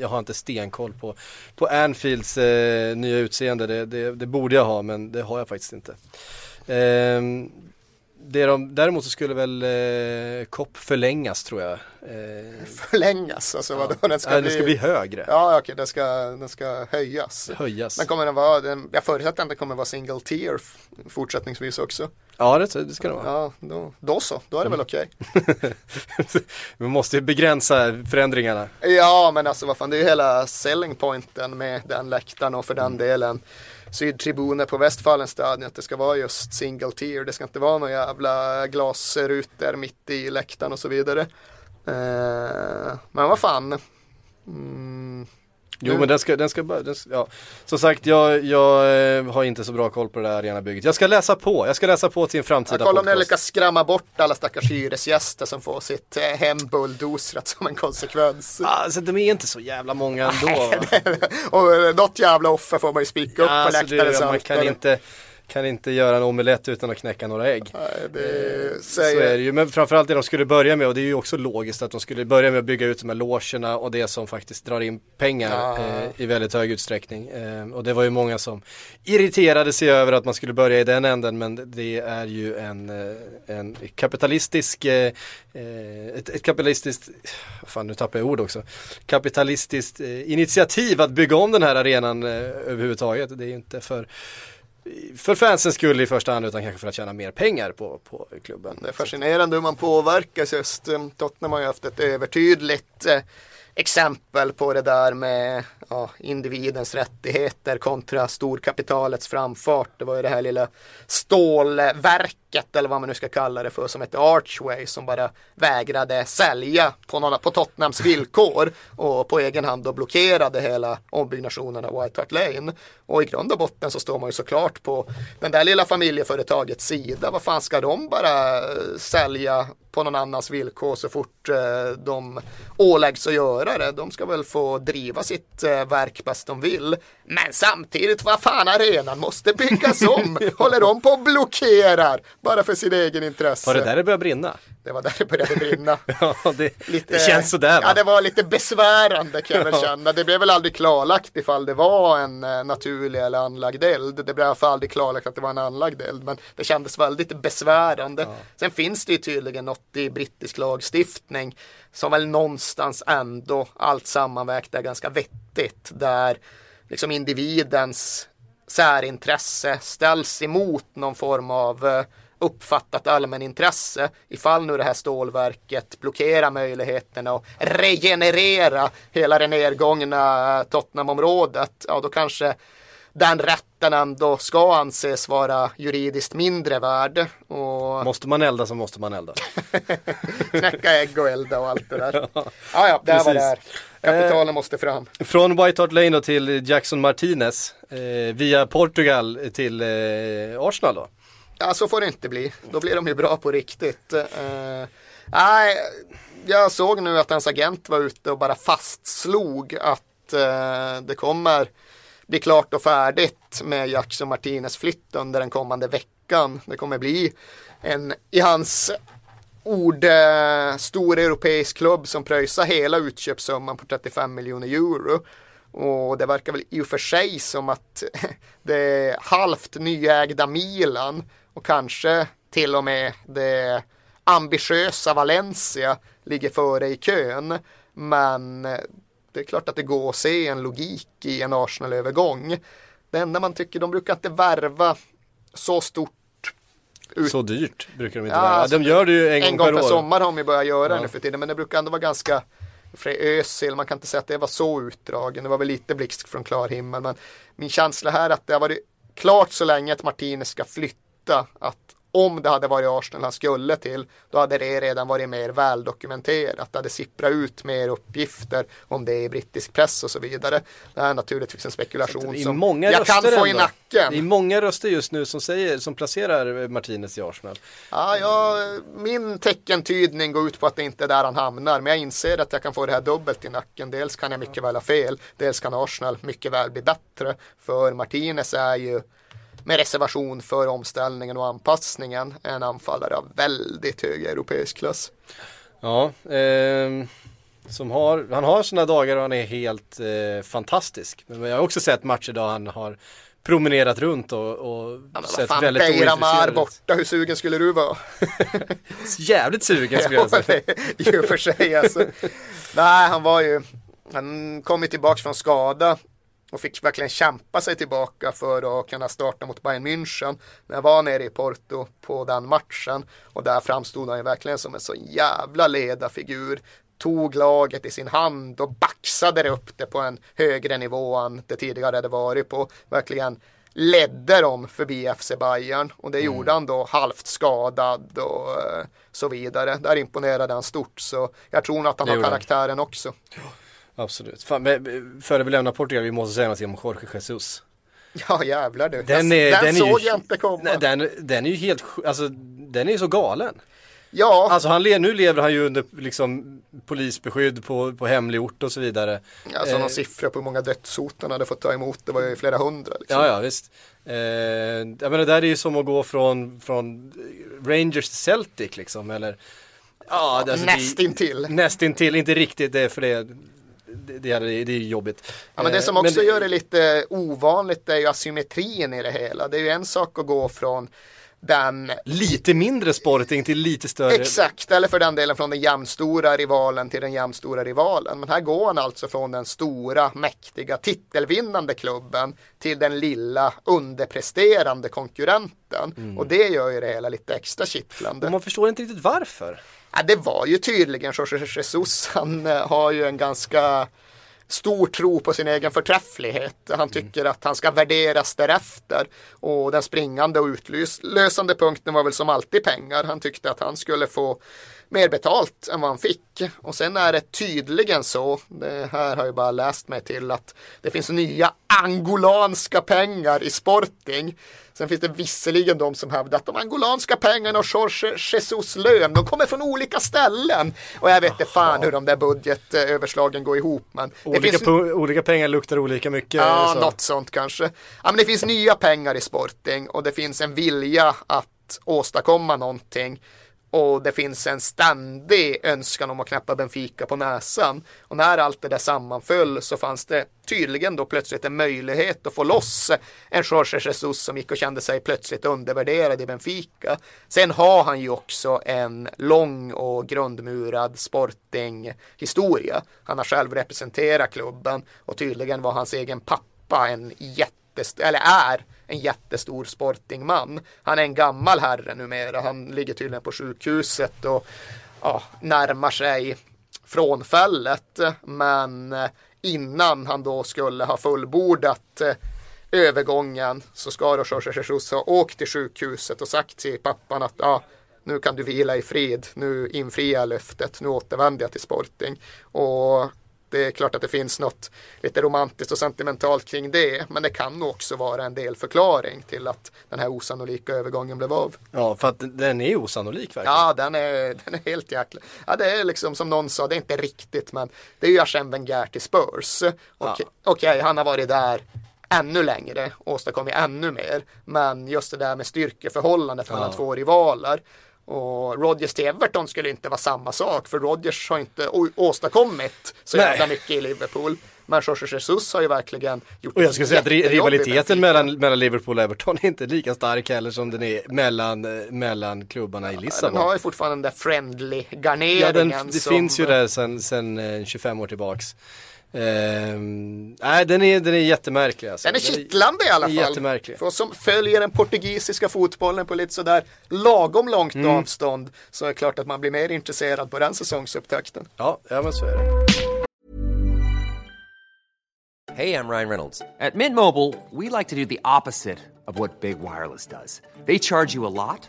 jag har inte stenkoll på, på Anfields eh, nya utseende. Det, det, det borde jag ha, men det har jag faktiskt inte. Det de, däremot så skulle väl eh, COP förlängas tror jag. Eh, förlängas, alltså vadå? Den ska, nej, bli... den ska bli högre. Ja, okej, den ska, den ska höjas. Höjas. Men kommer den vara, den, jag förutsätter att den kommer vara single tier fortsättningsvis också. Ja, det, det ska det vara. Ja, då, då så, då är det väl okej. Vi måste ju begränsa förändringarna. Ja, men alltså vad fan, det är ju hela selling pointen med den läktaren och för den delen sydtribuner på Westfalenstadion att det ska vara just single tier. Det ska inte vara några jävla glasrutor mitt i läktaren och så vidare. Eh, men vad fan. Mm, Jo men den ska, den ska den, ska- ja. Som sagt jag, jag eh, har inte så bra koll på det där arenabygget. Jag ska läsa på, jag ska läsa på till en framtida jag kollar om ni podcast. lyckas skrämma bort alla stackars hyresgäster som får sitt eh, hem bulldozrat som en konsekvens. Alltså de är inte så jävla många ändå. och eh, något jävla offer får man ju spika upp på alltså, läktarens det, man kan inte, kan inte göra en omelett utan att knäcka några ägg. Nej, det Så är säger, det ju, men framförallt det de skulle börja med och det är ju också logiskt att de skulle börja med att bygga ut de här logerna och det som faktiskt drar in pengar Ja. eh, i väldigt hög utsträckning. Eh, och det var ju många som irriterade sig över att man skulle börja i den änden men det är ju en, eh, en kapitalistisk, eh, eh, ett, ett kapitalistiskt, fan nu tappar jag ord också, kapitalistiskt eh, initiativ att bygga om den här arenan eh, överhuvudtaget. Det är ju inte för för fansens skull i första hand utan kanske för att tjäna mer pengar på, på klubben. det är fascinerande hur man påverkas just. Eh, Tottenham har ju haft ett övertydligt eh, exempel på det där med ja, individens rättigheter kontra storkapitalets framfart. Det var ju det här lilla stålverket eller vad man nu ska kalla det för som hette Archway som bara vägrade sälja på, några, på Tottenhams villkor och på egen hand då blockerade hela ombyggnationen av White Hart Lane. Och i grund och botten så står man ju såklart på den där lilla familjeföretagets sida. Vad fan ska de bara sälja på någon annans villkor så fort eh, de åläggs att göra det. De ska väl få driva sitt eh, verk bäst de vill. Men samtidigt, vad fan arenan måste byggas om. Håller de på och blockerar bara för sin egen intresse. Var det där det började brinna? Det var där det började brinna. Ja, det, Lite, det känns sådär va? Ja, det var lite besvärande kan jag väl Ja. känna. Det blev väl aldrig klarlagt ifall det var en eh, naturlig eller anlagd eld. Det blev i alla fall aldrig klarlagt att det var en anlagd eld. Men det kändes väldigt besvärande. Sen finns det ju tydligen något i brittisk lagstiftning som väl någonstans ändå allt sammanvägt är ganska vettigt. Där liksom individens särintresse ställs emot någon form av eh, uppfattat allmänintresse ifall nu det här stålverket blockerar möjligheterna att regenerera hela det nedgångna Tottenhamområdet ja då kanske den rätten ändå ska anses vara juridiskt mindre värd. Och Måste man elda så måste man elda. knäcka ägg och elda och allt det där. Ja, ja, det är vad det är. Precis. Kapitalen måste fram. Från White Hart Lane då till Jackson Martinez eh, via Portugal till eh, Arsenal då. Ja, så får det inte bli. Då blir de ju bra på riktigt. Eh, nej, jag såg nu att hans agent var ute och bara fastslog att eh, det kommer bli klart och färdigt med Jackson Martinez flytt under den kommande veckan. Det kommer bli en, i hans ord, eh, stor europeisk klubb som pröjsar hela utköpssumman på 35 miljoner euro. Och det verkar väl i och för sig som att det halvt nyägda Milan och kanske till och med det ambitiösa Valencia ligger före i kön. Men det är klart att det går att se en logik i en Arsenal-övergång. Det enda man tycker, de brukar inte värva så stort Ut- Så dyrt brukar de inte Ja, vara. alltså, de gör det ju en, en gång per per år. sommar har de ju börjat göra Ja. nu för tiden. Men det brukar ändå vara ganska Özil, man kan inte säga att det var så utdragen. Det var väl lite blixt från klar himmel. Men min känsla här är att det har varit klart så länge att Martinez ska flytta. Att om det hade varit Arsenal han skulle till, då hade det redan varit mer väldokumenterat. Det hade sipprat ut mer uppgifter om det i brittisk press och så vidare. Det här är naturligtvis en spekulation är som många jag kan få i ändå. nacken. Det är många röster just nu som, säger, som placerar Martinez i Arsenal. Ja, jag, min teckentydning går ut på att det inte är där han hamnar. Men jag inser att jag kan få det här dubbelt i nacken. Dels kan jag mycket väl ha fel. Dels kan Arsenal mycket väl bli bättre. För Martinez är ju med reservation för omställningen och anpassningen en anfallare av väldigt hög europeisk klass. Ja, ehm, som har, han har sådana dagar och han är helt eh, fantastisk. Men jag har också sett matcher där han har promenerat runt och, och Ja, sett fan, väldigt ointresserad ut. borta, hur sugen skulle du vara? Jävligt sugen skulle jag säga. I och för sig alltså. Nej, han var ju, han kom ju tillbaka från skada och fick verkligen kämpa sig tillbaka för att kunna starta mot Bayern München. När jag var nere i Porto på den matchen och där framstod han ju verkligen som en så jävla ledarfigur. Tog laget i sin hand och baxade det upp det på en högre nivå än det tidigare hade varit på. Verkligen ledde dem förbi FC Bayern och det gjorde han då halvt skadad och eh, så vidare. Där imponerade han stort så jag tror nog att han Det har gjorde han. karaktären också. Absolut. Fan, men, före vi lämnar Portugal, vi måste säga någonting om Jorge Jesus. Ja jävlar du. Den, är, den den såg ju, jag inte komma. Den, den är ju helt, alltså den är ju så galen. ja, Alltså han, nu lever han ju under liksom polisbeskydd på, på hemlig ort och så vidare. alltså eh, någon siffra på hur många dödshot han hade fått ta emot. Det var ju flera hundra. Liksom. Ja, ja visst. Eh, jag menar, det där är ju som att gå från, från Rangers till Celtic liksom, eller Ja, det, alltså, Nästintill. Nästintill, inte riktigt det, för det, det, det, är, det är jobbigt. Ja, men det Eh, som också gör det lite ovanligt är ju asymmetrin i det hela. Det är ju en sak att gå från den Lite mindre sporting till lite större. Exakt, eller för den delen från den jämnstora rivalen till den jämnstora rivalen. Men här går han alltså från den stora, mäktiga, titelvinnande klubben till den lilla, underpresterande konkurrenten. Mm. Och det gör ju det hela lite extra Och kittlande. man förstår inte riktigt varför. Ja, det var ju tydligen Jorge Jesus. Han eh, har ju en ganska stor tro på sin egen förträfflighet. Han tycker att han ska värderas därefter. Och den springande och utlösande punkten var väl som alltid pengar. Han tyckte att han skulle få mer betalt än vad han fick. Och sen är det tydligen så, det här har jag bara läst mig till, att det finns nya angolanska pengar i Sporting. Sen finns det visserligen de som hävdar att de angolanska pengarna och Jorge Jesus lön, de kommer från olika ställen. Och jag vet inte fan hur de där budgetöverslagen går ihop. Men Olika, finns olika pengar luktar olika mycket. Ja, så. något sånt kanske. Ja, men det finns nya pengar i Sporting och det finns en vilja att åstadkomma någonting. Och det finns en ständig önskan om att knäppa Benfica på näsan. Och när allt det där sammanföll så fanns det tydligen då plötsligt en möjlighet att få loss en Jorge Jesus som gick och kände sig plötsligt undervärderad i Benfica. Sen har han ju också en lång och grundmurad Sporting-historia. Han har själv representerat klubben och tydligen var hans egen pappa en jättestor, eller är en jättestor sportingman. Han är en gammal herre numera. Han ligger tydligen på sjukhuset och ja, närmar sig frånfället. Men eh, innan han då skulle ha fullbordat eh, övergången så ska då Jorge Jesus ha åkt till sjukhuset och sagt till pappan att ja, nu kan du vila i frid, nu infriar jag löftet, nu återvänder jag till Sporting. Och det är klart att det finns något lite romantiskt och sentimentalt kring det, men det kan också vara en del förklaring till att den här osannolika övergången blev av. Ja, för att den är osannolik verkligen. Ja, den är, den är helt jäkla. Ja, det är liksom som någon sa, det är inte riktigt, men det är ju Arsène Wenger till Spurs. Okej, okej, han har varit där ännu längre, åstadkommit ännu mer. Men just det där med styrkeförhållandet mellan Ja. två rivaler. Och Rodgers till Everton skulle inte vara samma sak, för Rodgers har inte åstadkommit så Nej. jävla mycket i Liverpool. Men Jorge Jesus har ju verkligen gjort Och jag skulle säga att i rivaliteten mellan, mellan Liverpool och Everton är inte lika stark heller som den är mellan, eh, mellan klubbarna i Den Lissabon. har ju fortfarande den där friendly Ja, den, garneringen. det som- finns ju där sen eh, 25 år tillbaks. Ehm, nej, den är, den är jättemärklig alltså. Den är kittlande i alla fall. är jättemärklig. För oss som följer den portugisiska fotbollen på lite sådär lagom långt Mm. avstånd så är det klart att man blir mer intresserad på den säsongsupptakten. Ja, ja men så är det. Hey, I'm Ryan Reynolds. At Mint Mobile, we like to do the opposite of what Big Wireless does. They charge you a lot,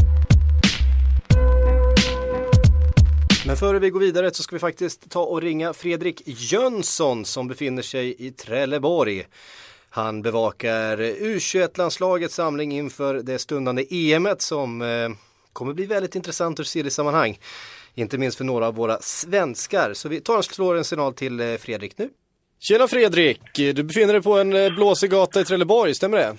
Men före vi går vidare så ska vi faktiskt ta och ringa Fredrik Jönsson som befinner sig i Trelleborg. Han bevakar U21-landslagets samling inför det stundande EMet som eh, kommer bli väldigt intressant ur seriesammanhang. Inte minst för några av våra svenskar. Så vi tar och slår en signal till eh, Fredrik nu. Tjena Fredrik! Du befinner dig på en eh, blåsig gata i Trelleborg, stämmer det?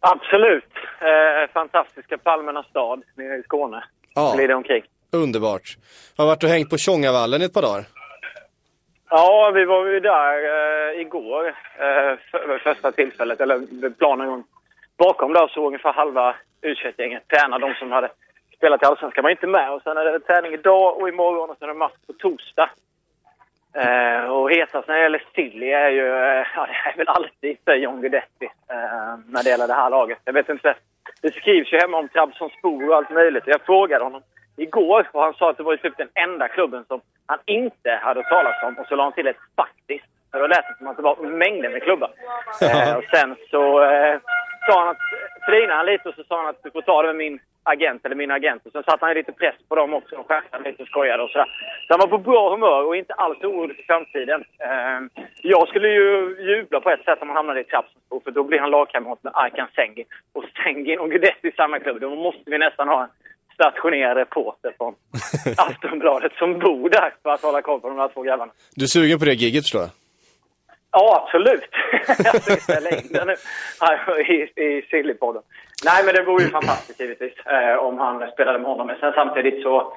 Absolut. Eh, fantastiska Palmernas stad nere i Skåne. Ja. Glider omkring. Underbart. Har varit och hängt på Tjongavallen i ett par dagar. Ja, vi var ju där eh, igår. Eh, för, första tillfället, eller planen gång. Bakom där så ungefär halva u gänget tränar de som hade spelat i Allsvenskan var inte med. Och sen är det träning idag och imorgon och sen är det match på torsdag. Eh, och hetast när det gäller Silly är ju, eh, ja, det är väl alltid för John Guidetti eh, när det gäller det här laget. Jag vet inte, det skrivs ju hemma om Trabzonspor och allt möjligt. Jag frågade honom igår och han sa att det var ju typ den enda klubben som han inte hade talas om och så la han till ett faktiskt. För då lät det som att det var mängder med klubbar. Eh, och sen så eh, sa han att, flinade han lite och så sa han att du får ta det med min agent eller min agent. Och sen satte han lite press på dem också och skämtade lite och skojade och sådär. Så han var på bra humör och inte alls orolig för framtiden. Eh, jag skulle ju jubla på ett sätt om han hamnade i Trabzonspor för då blir han lagkamrat med Arkan Sengin. Och Sengin och Guidetti i samma klubb. Då måste vi nästan ha en stationerad reporter från Aftonbladet som bor där för att hålla koll på de här två grabbarna. Du är sugen på det giget förstår jag? Ja, absolut. jag ska ställa in det nu i, i Sillypodden. Nej, men det vore ju fantastiskt givetvis eh, om han spelade med honom. Men sen samtidigt så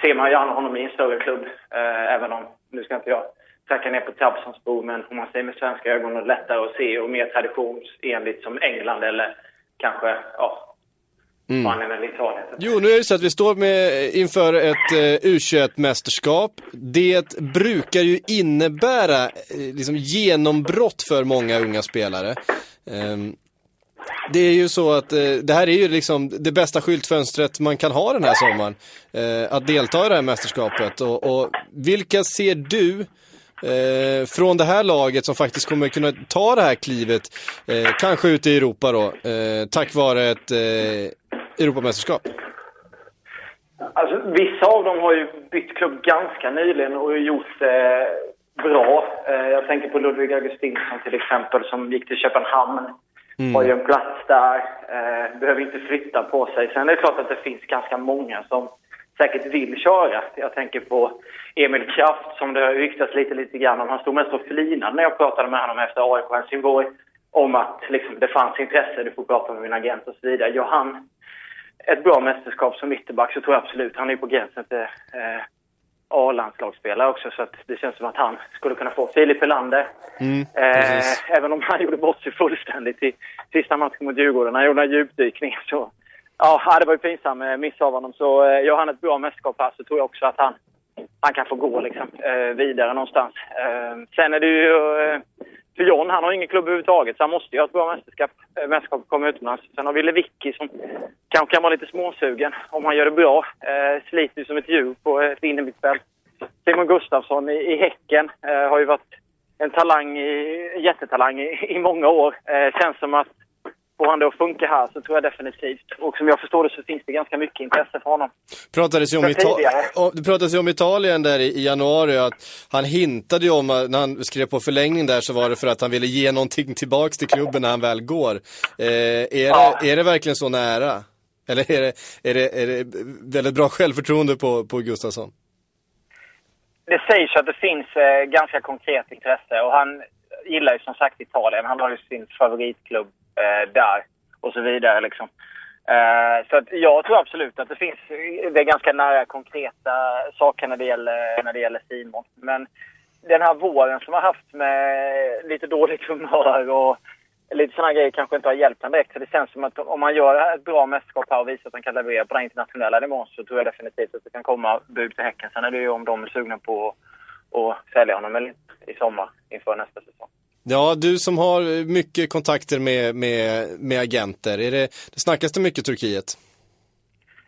ser man gärna honom i en större klubb. Eh, även om, nu ska inte jag tracka ner på Trabzonspor, men om man ser med svenska ögon är det lättare att se och mer traditionsenligt som England eller kanske, ja, Italien. Jo, nu är det så att vi står med, inför ett eh, U21-mästerskap. Det brukar ju innebära eh, liksom genombrott för många unga spelare. Ehm, det är ju så att eh, det här är ju liksom det bästa skyltfönstret man kan ha den här sommaren. Eh, att delta i det här mästerskapet. Och, och vilka ser du eh, från det här laget som faktiskt kommer kunna ta det här klivet, eh, kanske ute i Europa då, eh, tack vare ett eh, Europamästerskap? Alltså, vissa av dem har ju bytt klubb ganska nyligen och gjort det bra. Eh, jag tänker på Ludvig Augustinsson till exempel som gick till Köpenhamn. Har ju en plats där. Eh, behöver inte flytta på sig. Sen är det klart att det finns ganska många som säkert vill köra. Jag tänker på Emil Kraft som det har ryktats lite, lite grann om. Han stod mest och flinade när jag pratade med honom efter AIK Helsingborg om att liksom, det fanns intresse, du får prata med min agent och så vidare. Gör han ett bra mästerskap som ytterback så tror jag absolut han är på gränsen till eh, A-landslagsspelare också så att det känns som att han skulle kunna få Filip Helander. eh, även om han gjorde bort sig fullständigt i sista matchen mot Djurgården. Han gjorde en djupdykning så Ja, det var ju pinsam eh, miss av honom. Så eh, gör han ett bra mästerskap här så tror jag också att han, han kan få gå liksom, eh, vidare någonstans. Eh, sen är det ju... För John, han har ingen klubb överhuvudtaget så han måste ju ha ett bra mästerskap, eh, mästerskap och komma utomlands. Sen har vi Lewicki som kanske kan vara lite småsugen om han gör det bra. Eh, sliter ju som ett djur på ett innermittfält. Simon Gustafsson i, i Häcken eh, har ju varit en talang, i, en jättetalang i, i många år. Eh, känns som att får han det att funka här så tror jag definitivt. Och som jag förstår det så finns det ganska mycket intresse för honom. Pratades ju om, det pratades ju om Italien där i, i januari att han hintade ju om när han skrev på förlängning där så var det för att han ville ge någonting tillbaks till klubben när han väl går. Eh, är, Ja. det, är det verkligen så nära? Eller är det, är det, är det väldigt bra självförtroende på, på Gustafsson? Det sägs att det finns eh, ganska konkret intresse och han gillar ju som sagt Italien. Han har ju sin favoritklubb eh, där och så vidare liksom. Eh, så att jag tror absolut att det finns, det är ganska nära konkreta saker när det gäller, när det gäller Simon. Men den här våren som har haft med lite dåligt humör och lite sådana grejer kanske inte har hjälpt honom direkt. Så det känns som att om man gör ett bra mästerskap här och visar att han kan leverera på den internationella nivån så tror jag definitivt att det kan komma bud till Häcken. Sen är det ju om de är sugna på att sälja honom eller inte i sommar inför nästa säsong. Ja, du som har mycket kontakter med, med, med agenter, är det, det snackas det mycket Turkiet?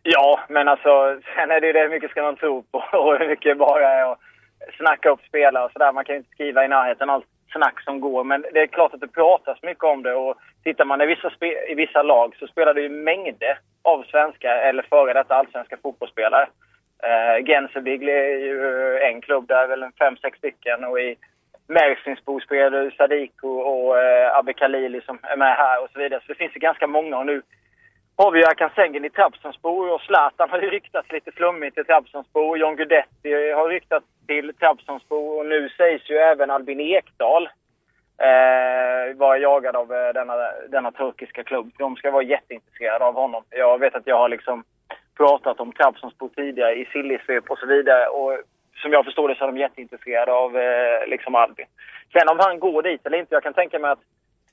Ja, men alltså sen är det ju det hur mycket ska man tro på och hur mycket bara är att snacka upp spelare och sådär. Man kan ju inte skriva i närheten allt snack som går. Men det är klart att det pratas mycket om det och tittar man i vissa, spe- i vissa lag så spelar det ju mängder av svenska eller före detta allsvenska fotbollsspelare. Eh, uh, Gensebygli är ju en klubb där, väl en fem, sex stycken och i Mersinsbo-spelare, Sadiko och eh, Abbe Khalili som är med här och så vidare. Så det finns ju ganska många och nu har vi ju Akan Sengen i Trabzonspor och Zlatan har ju ryktats lite flummigt till Trabzonspor. John Guidetti har ryktats till Trabzonspor och nu sägs ju även Albin Ekdal eh, vara jagad av eh, denna, denna turkiska klubb. De ska vara jätteintresserade av honom. Jag vet att jag har liksom pratat om Trabzonspor tidigare i Sillisvep och så vidare och som jag förstår det så är de jätteintresserade av eh, liksom Albin. Sen om han går dit eller inte, jag kan tänka mig att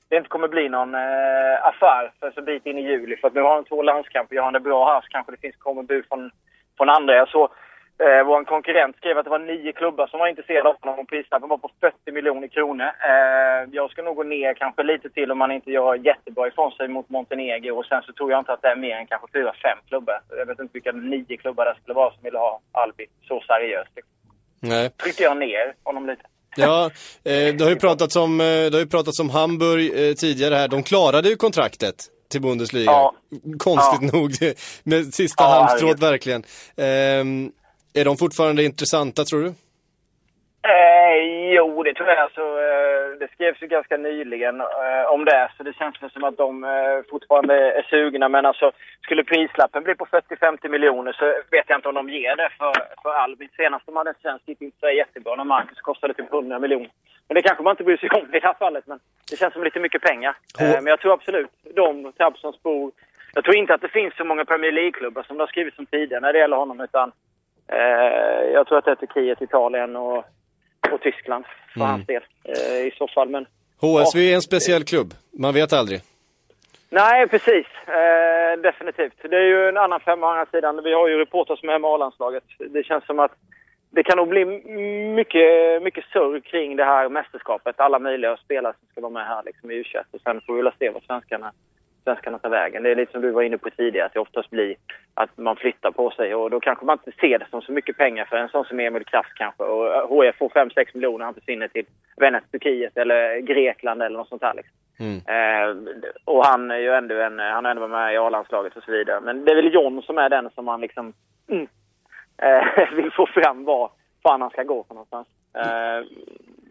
det inte kommer bli någon eh, affär för så bit in i juli. För att nu har han två landskamper, gör han det bra här så kanske det finns kommer bud från, från andra. Jag såg eh, vår konkurrent skrev att det var nio klubbar som var intresserade av honom och prislappen var på 40 miljoner kronor. Eh, jag ska nog gå ner kanske lite till om man inte gör jättebra ifrån sig mot Montenegro och sen så tror jag inte att det är mer än kanske fyra, fem klubbar. Jag vet inte vilka nio klubbar det skulle vara som ville ha Albi så seriöst. Liksom. Nej. Tryckte jag ner honom lite. Ja, eh, det har ju pratats om, eh, det har ju pratats om Hamburg eh, tidigare här. De klarade ju kontraktet till Bundesliga. Ja. Konstigt nog. Med sista Ja, halmstrået verkligen. Ehm, är de fortfarande intressanta tror du? Eh, jo, det tror jag. Alltså, eh, det skrevs ju ganska nyligen eh, om det, så det känns väl som att de eh, fortfarande är sugna. Men alltså, skulle prislappen bli på 40-50 miljoner så vet jag inte om de ger det för, för Albin. Senast de hade en svensk gick inte så jättebra när Marcus kostade typ 100 miljoner. Men det kanske man inte bryr sig om i det här fallet, men det känns som lite mycket pengar. Eh, men jag tror absolut, de, Trabzonspor, jag tror inte att det finns så många Premier League-klubbar som det har skrivits om tidigare när det gäller honom, utan eh, jag tror att det är Turkiet, Italien och och Tyskland för Mm. hans del eh, i så fall. Men HSV är en speciell klubb, man vet aldrig. nej, precis. Eh, definitivt. Det är ju en annan femma å andra sidan. Vi har ju reportrar som är med A-landslaget. Det känns som att det kan nog bli mycket, mycket surr kring det här mästerskapet. Alla möjliga spelare som ska vara med här liksom, i U21 och sen får vi väl se vad svenskarna, svenskarna tar vägen. Det är lite som du var inne på tidigare, att det oftast blir att man flyttar på sig och då kanske man inte ser det som så mycket pengar för en sån som Emil Kraft kanske. Och eh, HF får 5-6 miljoner, han försvinner till Vännäs, Turkiet eller Grekland eller något sånt här. Liksom. Mm. Eh, och han är ju ändå en, han har ändå varit med i A-landslaget och så vidare. Men det är väl John som är den som man liksom mm, eh, vill få fram var fan han ska gå för någonstans. Eh,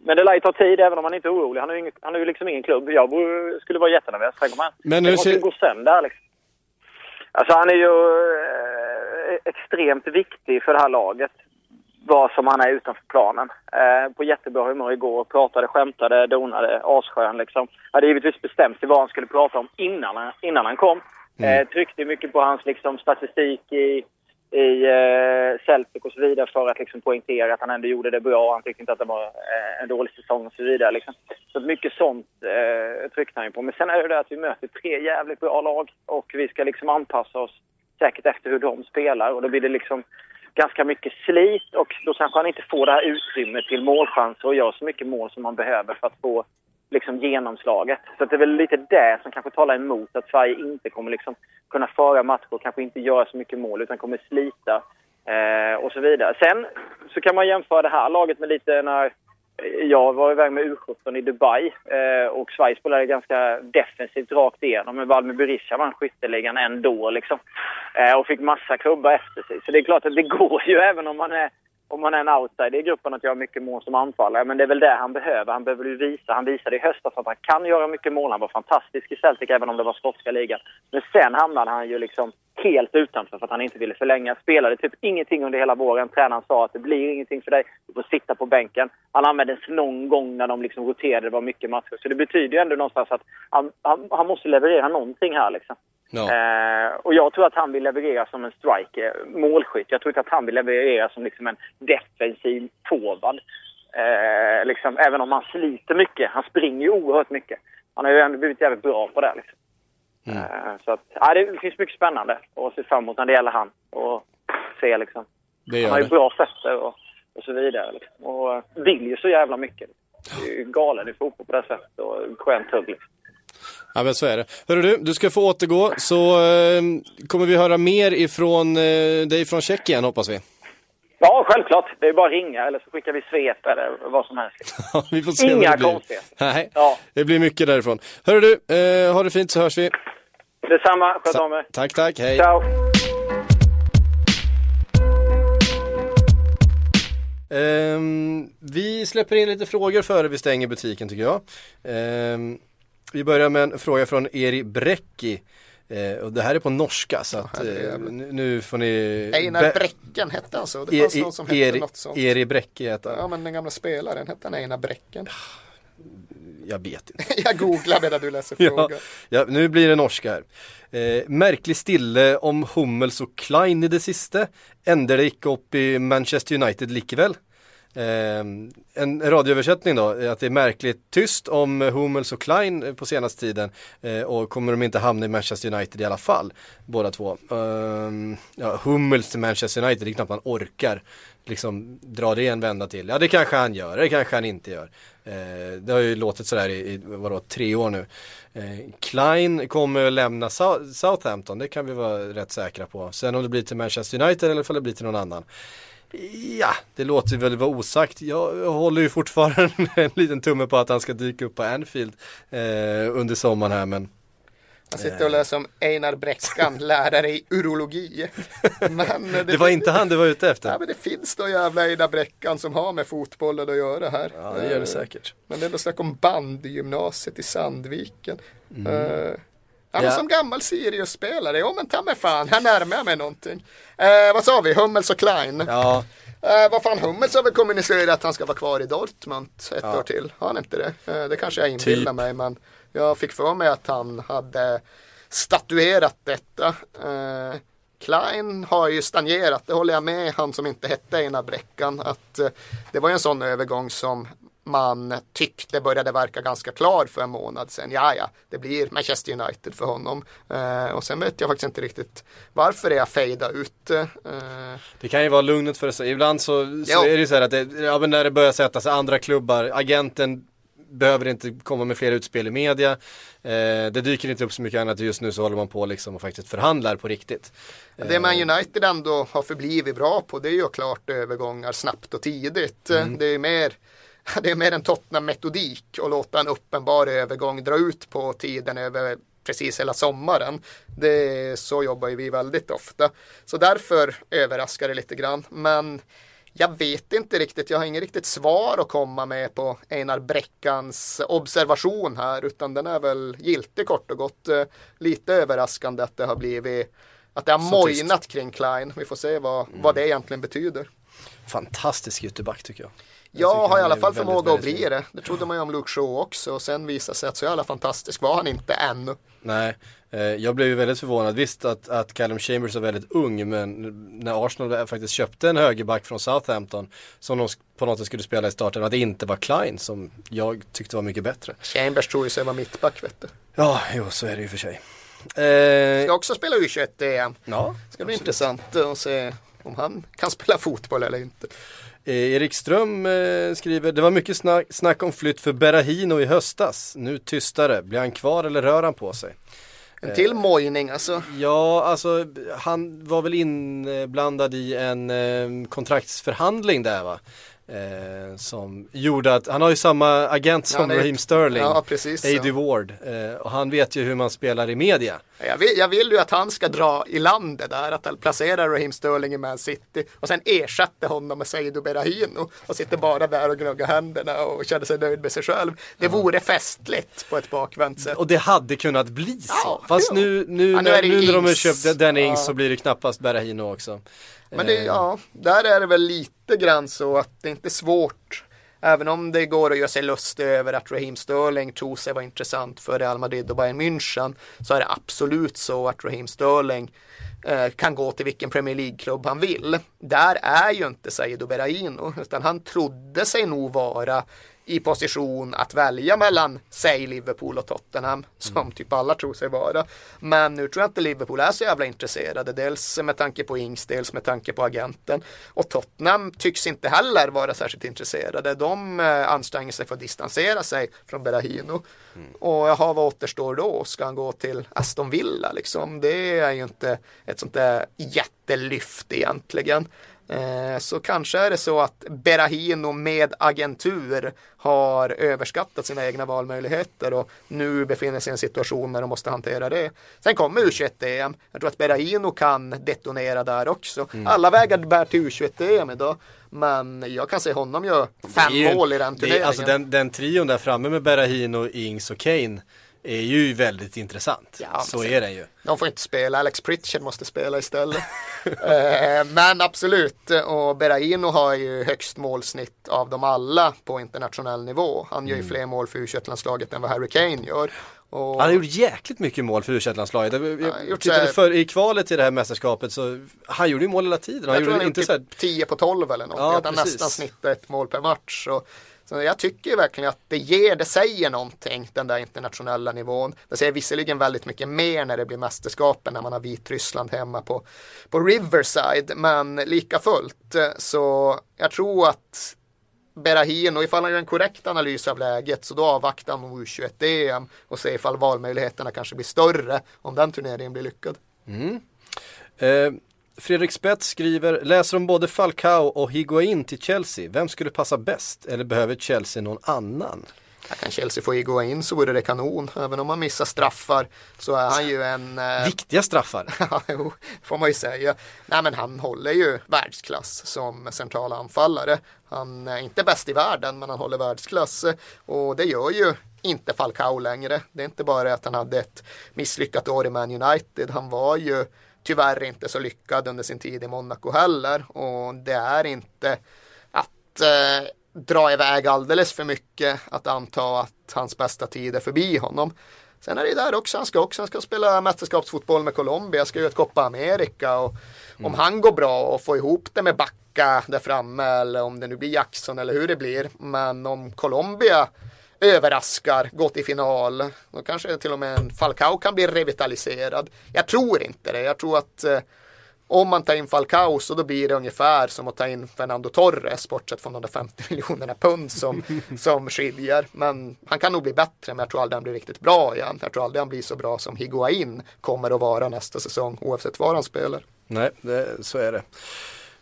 men det lär ju ta tid även om han inte är orolig. Han har ju, ingen, han har ju liksom ingen klubb. Jag skulle vara jättenervös. Tänk om han, Men om ser- gå sönder liksom. Alltså han är ju eh, extremt viktig för det här laget. Vad som han är utanför planen. Eh, på jättebra humör igår. Pratade, skämtade, donade. Asskön liksom. Hade givetvis bestämt sig vad han skulle prata om innan han, innan han kom. Eh, tryckte mycket på hans liksom, statistik i, i eh, Celtic och så vidare för att liksom poängtera att han ändå gjorde det bra. Han tyckte inte att det var eh, en dålig säsong och så vidare. Liksom. Så mycket sånt eh, tryckte han ju på. Men sen är det det att vi möter tre jävligt bra lag och vi ska liksom anpassa oss säkert efter hur de spelar och då blir det liksom ganska mycket slit och då kanske han inte får det här utrymmet till målchanser och gör så mycket mål som man behöver för att få liksom genomslaget. Så det är väl lite det som kanske talar emot att Sverige inte kommer liksom kunna föra matcher och kanske inte göra så mycket mål utan kommer slita eh, och så vidare. Sen så kan man jämföra det här laget med lite när jag var iväg med U17 i Dubai eh, och Sverige spelade ganska defensivt rakt igenom. Men Valmy Berisha vann skytteligan ändå liksom. Eh, och fick massa klubbar efter sig. Så det är klart att det går ju även om man är om man är en outsider i gruppen att göra mycket mål som anfallare. Men det är väl det han behöver. Han behöver ju visa. Han visade i höstas att han kan göra mycket mål. Han var fantastisk i Celtic även om det var skotska ligan. Men sen hamnade han ju liksom helt utanför för att han inte ville förlänga. Spelade typ ingenting under hela våren. Tränaren sa att det blir ingenting för dig. Du får sitta på bänken. Han användes någon gång när de liksom roterade. Det var mycket matcher. Så det betyder ju ändå någonstans att han, han, han måste leverera någonting här liksom. Ja. Eh, och jag tror att han vill leverera som en striker, målskytt. Jag tror inte att han vill leverera som liksom en defensiv forward. Eh, liksom, även om han sliter mycket. Han springer ju oerhört mycket. Han har ju ändå blivit jävligt bra på det. Liksom. Mm. Eh, så att, ja, det finns mycket spännande att se fram emot när det gäller han. Och se liksom. Det Han har ju bra fötter och, och så vidare. Liksom. Och eh, vill ju så jävla mycket. Det är ju galen i fotboll på det sättet och skönt hugg liksom. Ja men så är det. Hörru du, du ska få återgå så eh, kommer vi höra mer ifrån eh, dig från Tjeckien hoppas vi. Ja, självklart. Det är bara att ringa eller så skickar vi svep eller vad som helst. vi får se Inga det blir. konstigheter. Nej, Ja. det blir mycket därifrån. Hörru du, eh, ha det fint så hörs vi. Detsamma. Sköt om er. Tack, tack, hej. Ciao. Ehm, vi släpper in lite frågor före vi stänger butiken tycker jag. Ehm, vi börjar med en fråga från Eri Bräcki. Eh, och det här är på norska så att eh, nu får ni... Einar Bräcken hette han så? Det E- fanns e- någon som hette Eri, något sånt. Eri Bräcki heter han. Ja men den gamla spelaren hette han Einar Bräcken. Jag vet inte. Jag googlar medan du läser Ja, frågan. ja, nu blir det norska här. Eh, märklig stille om Hummels och Klein i det siste. Ender det ikke upp i Manchester United likevel? Eh, en radioöversättning då, att det är märkligt tyst om Hummels och Klein eh, på senaste tiden eh, och kommer de inte hamna i Manchester United i alla fall, båda två. Ehm, ja, Hummels till Manchester United, det är knappt man orkar liksom dra det en vända till. Ja det kanske han gör, det kanske han inte gör. Eh, det har ju låtit sådär i, i vadå, tre år nu. Eh, Klein kommer att lämna Southampton, det kan vi vara rätt säkra på. Sen om det blir till Manchester United eller om det blir till någon annan. Ja, det låter väl vara osagt. Jag håller ju fortfarande en liten tumme på att han ska dyka upp på Anfield eh, under sommaren här men Jag sitter och läser om Einar Bräckan, lärare i urologi. Men det, det var inte han du var ute efter. Ja, men det finns då jävla Einar Bräckan som har med fotbollen att göra här. Ja, det gör det Eh, säkert. Men det är ändå snack om bandgymnasiet i Sandviken. Mm. Ja, men som gammal Sirius-spelare, ja men ta mig fan, här närmar jag mig någonting. Eh, vad sa vi, Hummels och Klein? Ja, Eh, vad fan, Hummels har väl kommunicerat att han ska vara kvar i Dortmund ett Ja. år till. Har han inte det? Eh, det kanske jag inbillar Typ. mig, men jag fick för mig att han hade statuerat detta. Eh, Klein har ju stagnerat, det håller jag med han som inte hette Einar Bräckan. Att, eh, det var ju en sån övergång som man tyckte började verka ganska klar för en månad sedan. Ja, ja, det blir Manchester United för honom. Eh, och sen vet jag faktiskt inte riktigt varför det är fejda ut. Eh, det kan ju vara lugnet för sig. Ibland så, så Jo. är det ju så här att det, ja, men när det börjar sätta sig andra klubbar, agenten behöver inte komma med fler utspel i media. Eh, det dyker inte upp så mycket annat just nu så håller man på liksom och faktiskt förhandlar på riktigt. Det Man United ändå har förblivit bra på det är ju klart övergångar snabbt och tidigt. Mm. Det är mer det är mer en Tottenham-metodik att låta en uppenbar övergång dra ut på tiden över precis hela sommaren. Det, så jobbar ju vi väldigt ofta. Så därför överraskar det lite grann. Men jag vet inte riktigt, jag har inget riktigt svar att komma med på Einar Bräckans observation här, utan den är väl giltig kort och gott. Eh, Lite överraskande att det har blivit, att det har mojnat kring Klein. Vi får se vad, vad det egentligen betyder. Fantastisk ytterback tycker jag. Ja, tycker har i alla fall förmåga att bli det. Det trodde man ju om Luke Shaw också och sen visade sig att så jävla fantastisk var han inte ännu. Nej, eh, jag blev ju väldigt förvånad. Visst att, att Callum Chambers är väldigt ung men när Arsenal faktiskt köpte en högerback från Southampton som de på något sätt skulle spela i starten att det inte var Klein som jag tyckte var mycket bättre. Chambers tror ju sig vara mittback vet du. Ja, jo så är det ju för sig. Eh, Ska också spela U21-EM. ja, Ska bli intressant att se om han kan spela fotboll eller inte. Eh, Erik Ström eh, skriver, det var mycket snack, snack om flytt för Berahino i höstas. Nu tystare, blir han kvar eller rör han på sig? En till mojning alltså. Ja, alltså han var väl inblandad i en eh, kontraktsförhandling där va? Eh, som gjorde att, han har ju samma agent som det är- Raheem Sterling, Ja, precis. A.D. Så. Ward. Eh, och han vet ju hur man spelar i media. Jag vill, jag vill ju att han ska dra i landet där, att han placerar Raheem Sterling i Man City och sen ersätter honom med Seydou Berahino och sitter bara där och gnuggar händerna och känner sig nöjd med sig själv. Det vore festligt på ett bakvänt sätt. Och det hade kunnat bli så. Ja, Fast ja. nu, nu, Ja, nu det nu när de har köpt den Ings Ja. så blir det knappast Berahino också. Men det, Eh, ja, där är det väl lite grann så att det inte är svårt. Även om det går att göra sig lustig över att Raheem Sterling tror sig vara intressant för Real Madrid och Bayern München så är det absolut så att Raheem Sterling eh, kan gå till vilken Premier League-klubb han vill. Där är ju inte Seydou Berahino utan han trodde sig nog vara i position att välja mellan, säg Liverpool och Tottenham, som typ alla tror sig vara. Men nu tror jag inte Liverpool är så jävla intresserade, dels med tanke på Ings, dels med tanke på agenten. Och Tottenham tycks inte heller vara särskilt intresserade. De eh, anstränger sig för att distansera sig från Berahino. Och jaha, vad återstår då? Ska han gå till Aston Villa liksom? Det är ju inte ett sånt där jättelyft egentligen. Eh, Så kanske är det så att Berahino med agentur har överskattat sina egna valmöjligheter och nu befinner sig i en situation när de måste hantera det. Sen kommer U21-EM. Jag tror att Berahino kan detonera där också. Alla vägar bär till U21-EM idag. Men jag kan se honom göra fem det mål i den det är- turneringen. Alltså den, den trion där framme med Berahino, Ings och Kane är ju väldigt intressant. Ja, så är den ju. De får inte spela, Alex Pritchard måste spela istället. Eh, Men absolut, och Berahino har ju högst målsnitt av dem alla på internationell nivå. Han gör ju fler mål för U21-landslaget än vad Harry Kane gör. Och Han har gjort jäkligt mycket mål för u landslaget Jag, tittade för, I kvalet till det här mästerskapet så han gjorde ju mål hela tiden. Han jag tror gjorde han inte gjort så här, typ 10 på 12 eller något. Ja, att han precis. nästan snittar ett mål per match. Och, så jag tycker verkligen att det ger, det säger någonting, den där internationella nivån. Det säger visserligen väldigt mycket mer när det blir mästerskapen, när man har Vitryssland hemma på, på Riverside, men lika fullt. Eh, så jag tror att Berahin, och ifall han gör en korrekt analys av läget så då avvaktar han U21-EM och ser ifall valmöjligheterna kanske blir större om den turneringen blir lyckad. Mm. eh, Fredrik Spets skriver, läser om både Falcao och Higuain till Chelsea. Vem skulle passa bäst? Eller behöver Chelsea någon annan? Kan Chelsea få gå in så vore det kanon. Även om man missar straffar så är han ju en... Eh, Viktiga straffar. ja, jo, får man ju säga. Nej men han håller ju världsklass som central anfallare. Han är inte bäst i världen men han håller världsklass. Och det gör ju inte Falcao längre. Det är inte bara att han hade ett misslyckat år i Man United. Han var ju tyvärr inte så lyckad under sin tid i Monaco heller. Och det är inte att eh, dra iväg alldeles för mycket att anta att hans bästa tid är förbi honom. Sen är det ju där också, han ska också han ska spela mästerskapsfotboll med Colombia, ska göra ett Copa America och om han går bra och får ihop det med Backa där framme eller om det nu blir Jackson eller hur det blir. Men om Colombia överraskar, går till final, då kanske till och med en Falcao kan bli revitaliserad. Jag tror inte det, jag tror att eh, om man tar in Falcao så då blir det ungefär som att ta in Fernando Torres bortsett från de där 50 miljonerna pund som, som skiljer. Men han kan nog bli bättre men jag tror aldrig han blir riktigt bra igen. Jag tror aldrig han blir så bra som Higuain kommer att vara nästa säsong oavsett var han spelar. Nej, det, så är det.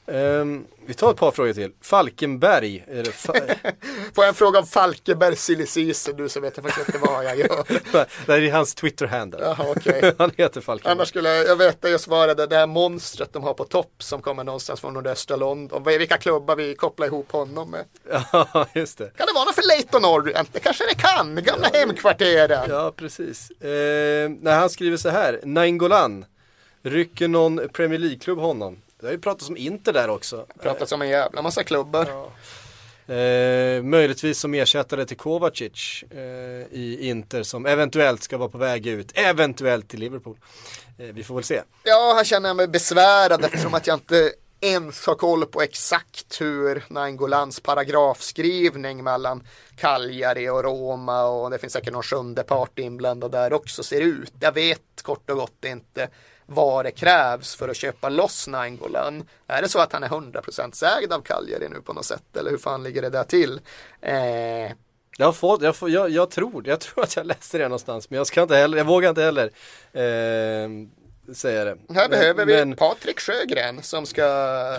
Ehm, vi tar ett par frågor till. Falkenberg. Är fa- Får jag en fråga om Falkenberg season nu så vet jag faktiskt inte vad jag gör. det är hans Twitter-handle. Okej. Han heter Falkenberg. Annars skulle jag, jag vet att jag svarade det här monstret de har på topp som kommer någonstans från nordöstra London. Vilka klubbar vi kopplar ihop honom med. Ja, just det. Kan det vara något för Leighton Orient? Det kanske det kan. Gamla hemkvarteren. Ja, precis. Eh, när han skriver så här. Nainggolan. Rycker någon Premier League-klubb honom? Det har ju pratats om Inter där också. pratats om en jävla massa klubbar. Eh, möjligtvis som ersättare till Kovacic eh, i Inter som eventuellt ska vara på väg ut, eventuellt till Liverpool. Eh, vi får väl se. Ja, här känner jag mig besvärad eftersom att jag inte ens har koll på exakt hur Naingolans paragrafskrivning mellan Cagliari och Roma och det finns säkert någon sjunde part inblandad där också ser ut. Jag vet kort och gott inte vad det krävs för att köpa loss Nainggolan. Är det så att han är 100% ägd av Cagliari nu på något sätt eller hur fan ligger det där till? Eh, Jag, fått, jag, får, jag, jag, tror, jag tror att jag läste det någonstans men jag, ska inte heller, jag vågar inte heller eh, säga det. här behöver vi Men- Patrik Sjögren som ska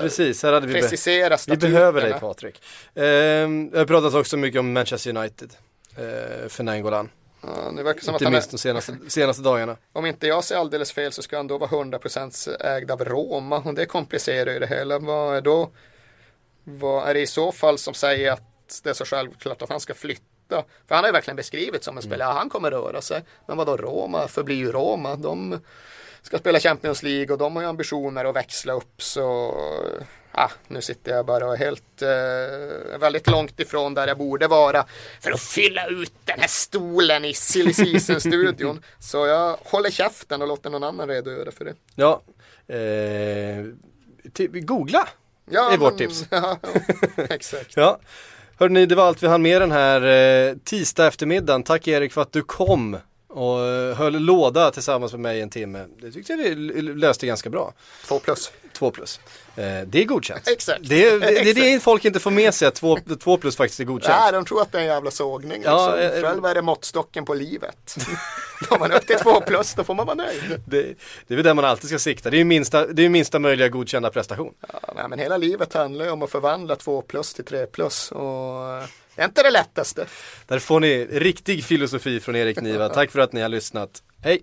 Precis, här hade vi, be- precisera vi statuterna. behöver dig Patrik. Eh, det har pratats också mycket om Manchester United eh, för Nainggolan. Ja, det verkar som att Inte är, minst de senaste, senaste dagarna. om inte jag ser alldeles fel så ska han då vara 100% ägd av Roma och det komplicerar ju det hela. Vad är då, vad är det i så fall som säger att det är så självklart att han ska flytta? För han har ju verkligen beskrivit som en spelare, ja, han kommer röra sig. Men vad då Roma förblir ju Roma. De ska spela Champions League och de har ju ambitioner att växla upp så ah, nu sitter jag bara helt eh, väldigt långt ifrån där jag borde vara för att fylla ut den här stolen i Silly Season-studion. så jag håller käften och låter någon annan redogöra för det. Ja, eh, ti- googla Ja, är vårt tips. Ja, exakt. Ja, hörni, det var allt vi hann med den här eh, tisdag eftermiddagen. Tack Erik för att du kom och eh, höll låda tillsammans med mig en timme. Det tyckte jag vi löste ganska bra. Två plus. Två plus. Eh, det är godkänt. Exakt. Det är, det, det det folk inte får med sig, att två, två plus faktiskt är godkänt. Nej, de tror att det är en jävla sågning. Ja, liksom. eh, Själv är det måttstocken på livet. Tar man upp till två plus då får man vara nöjd. Det, det är väl där man alltid ska sikta. Det är ju minsta, det är minsta möjliga godkända prestation. Ja, nej, men hela livet handlar ju om att förvandla två plus till tre plus. Och eh, det är inte det lättaste. Där får ni riktig filosofi från Erik Niva. Tack för att ni har lyssnat. Hej!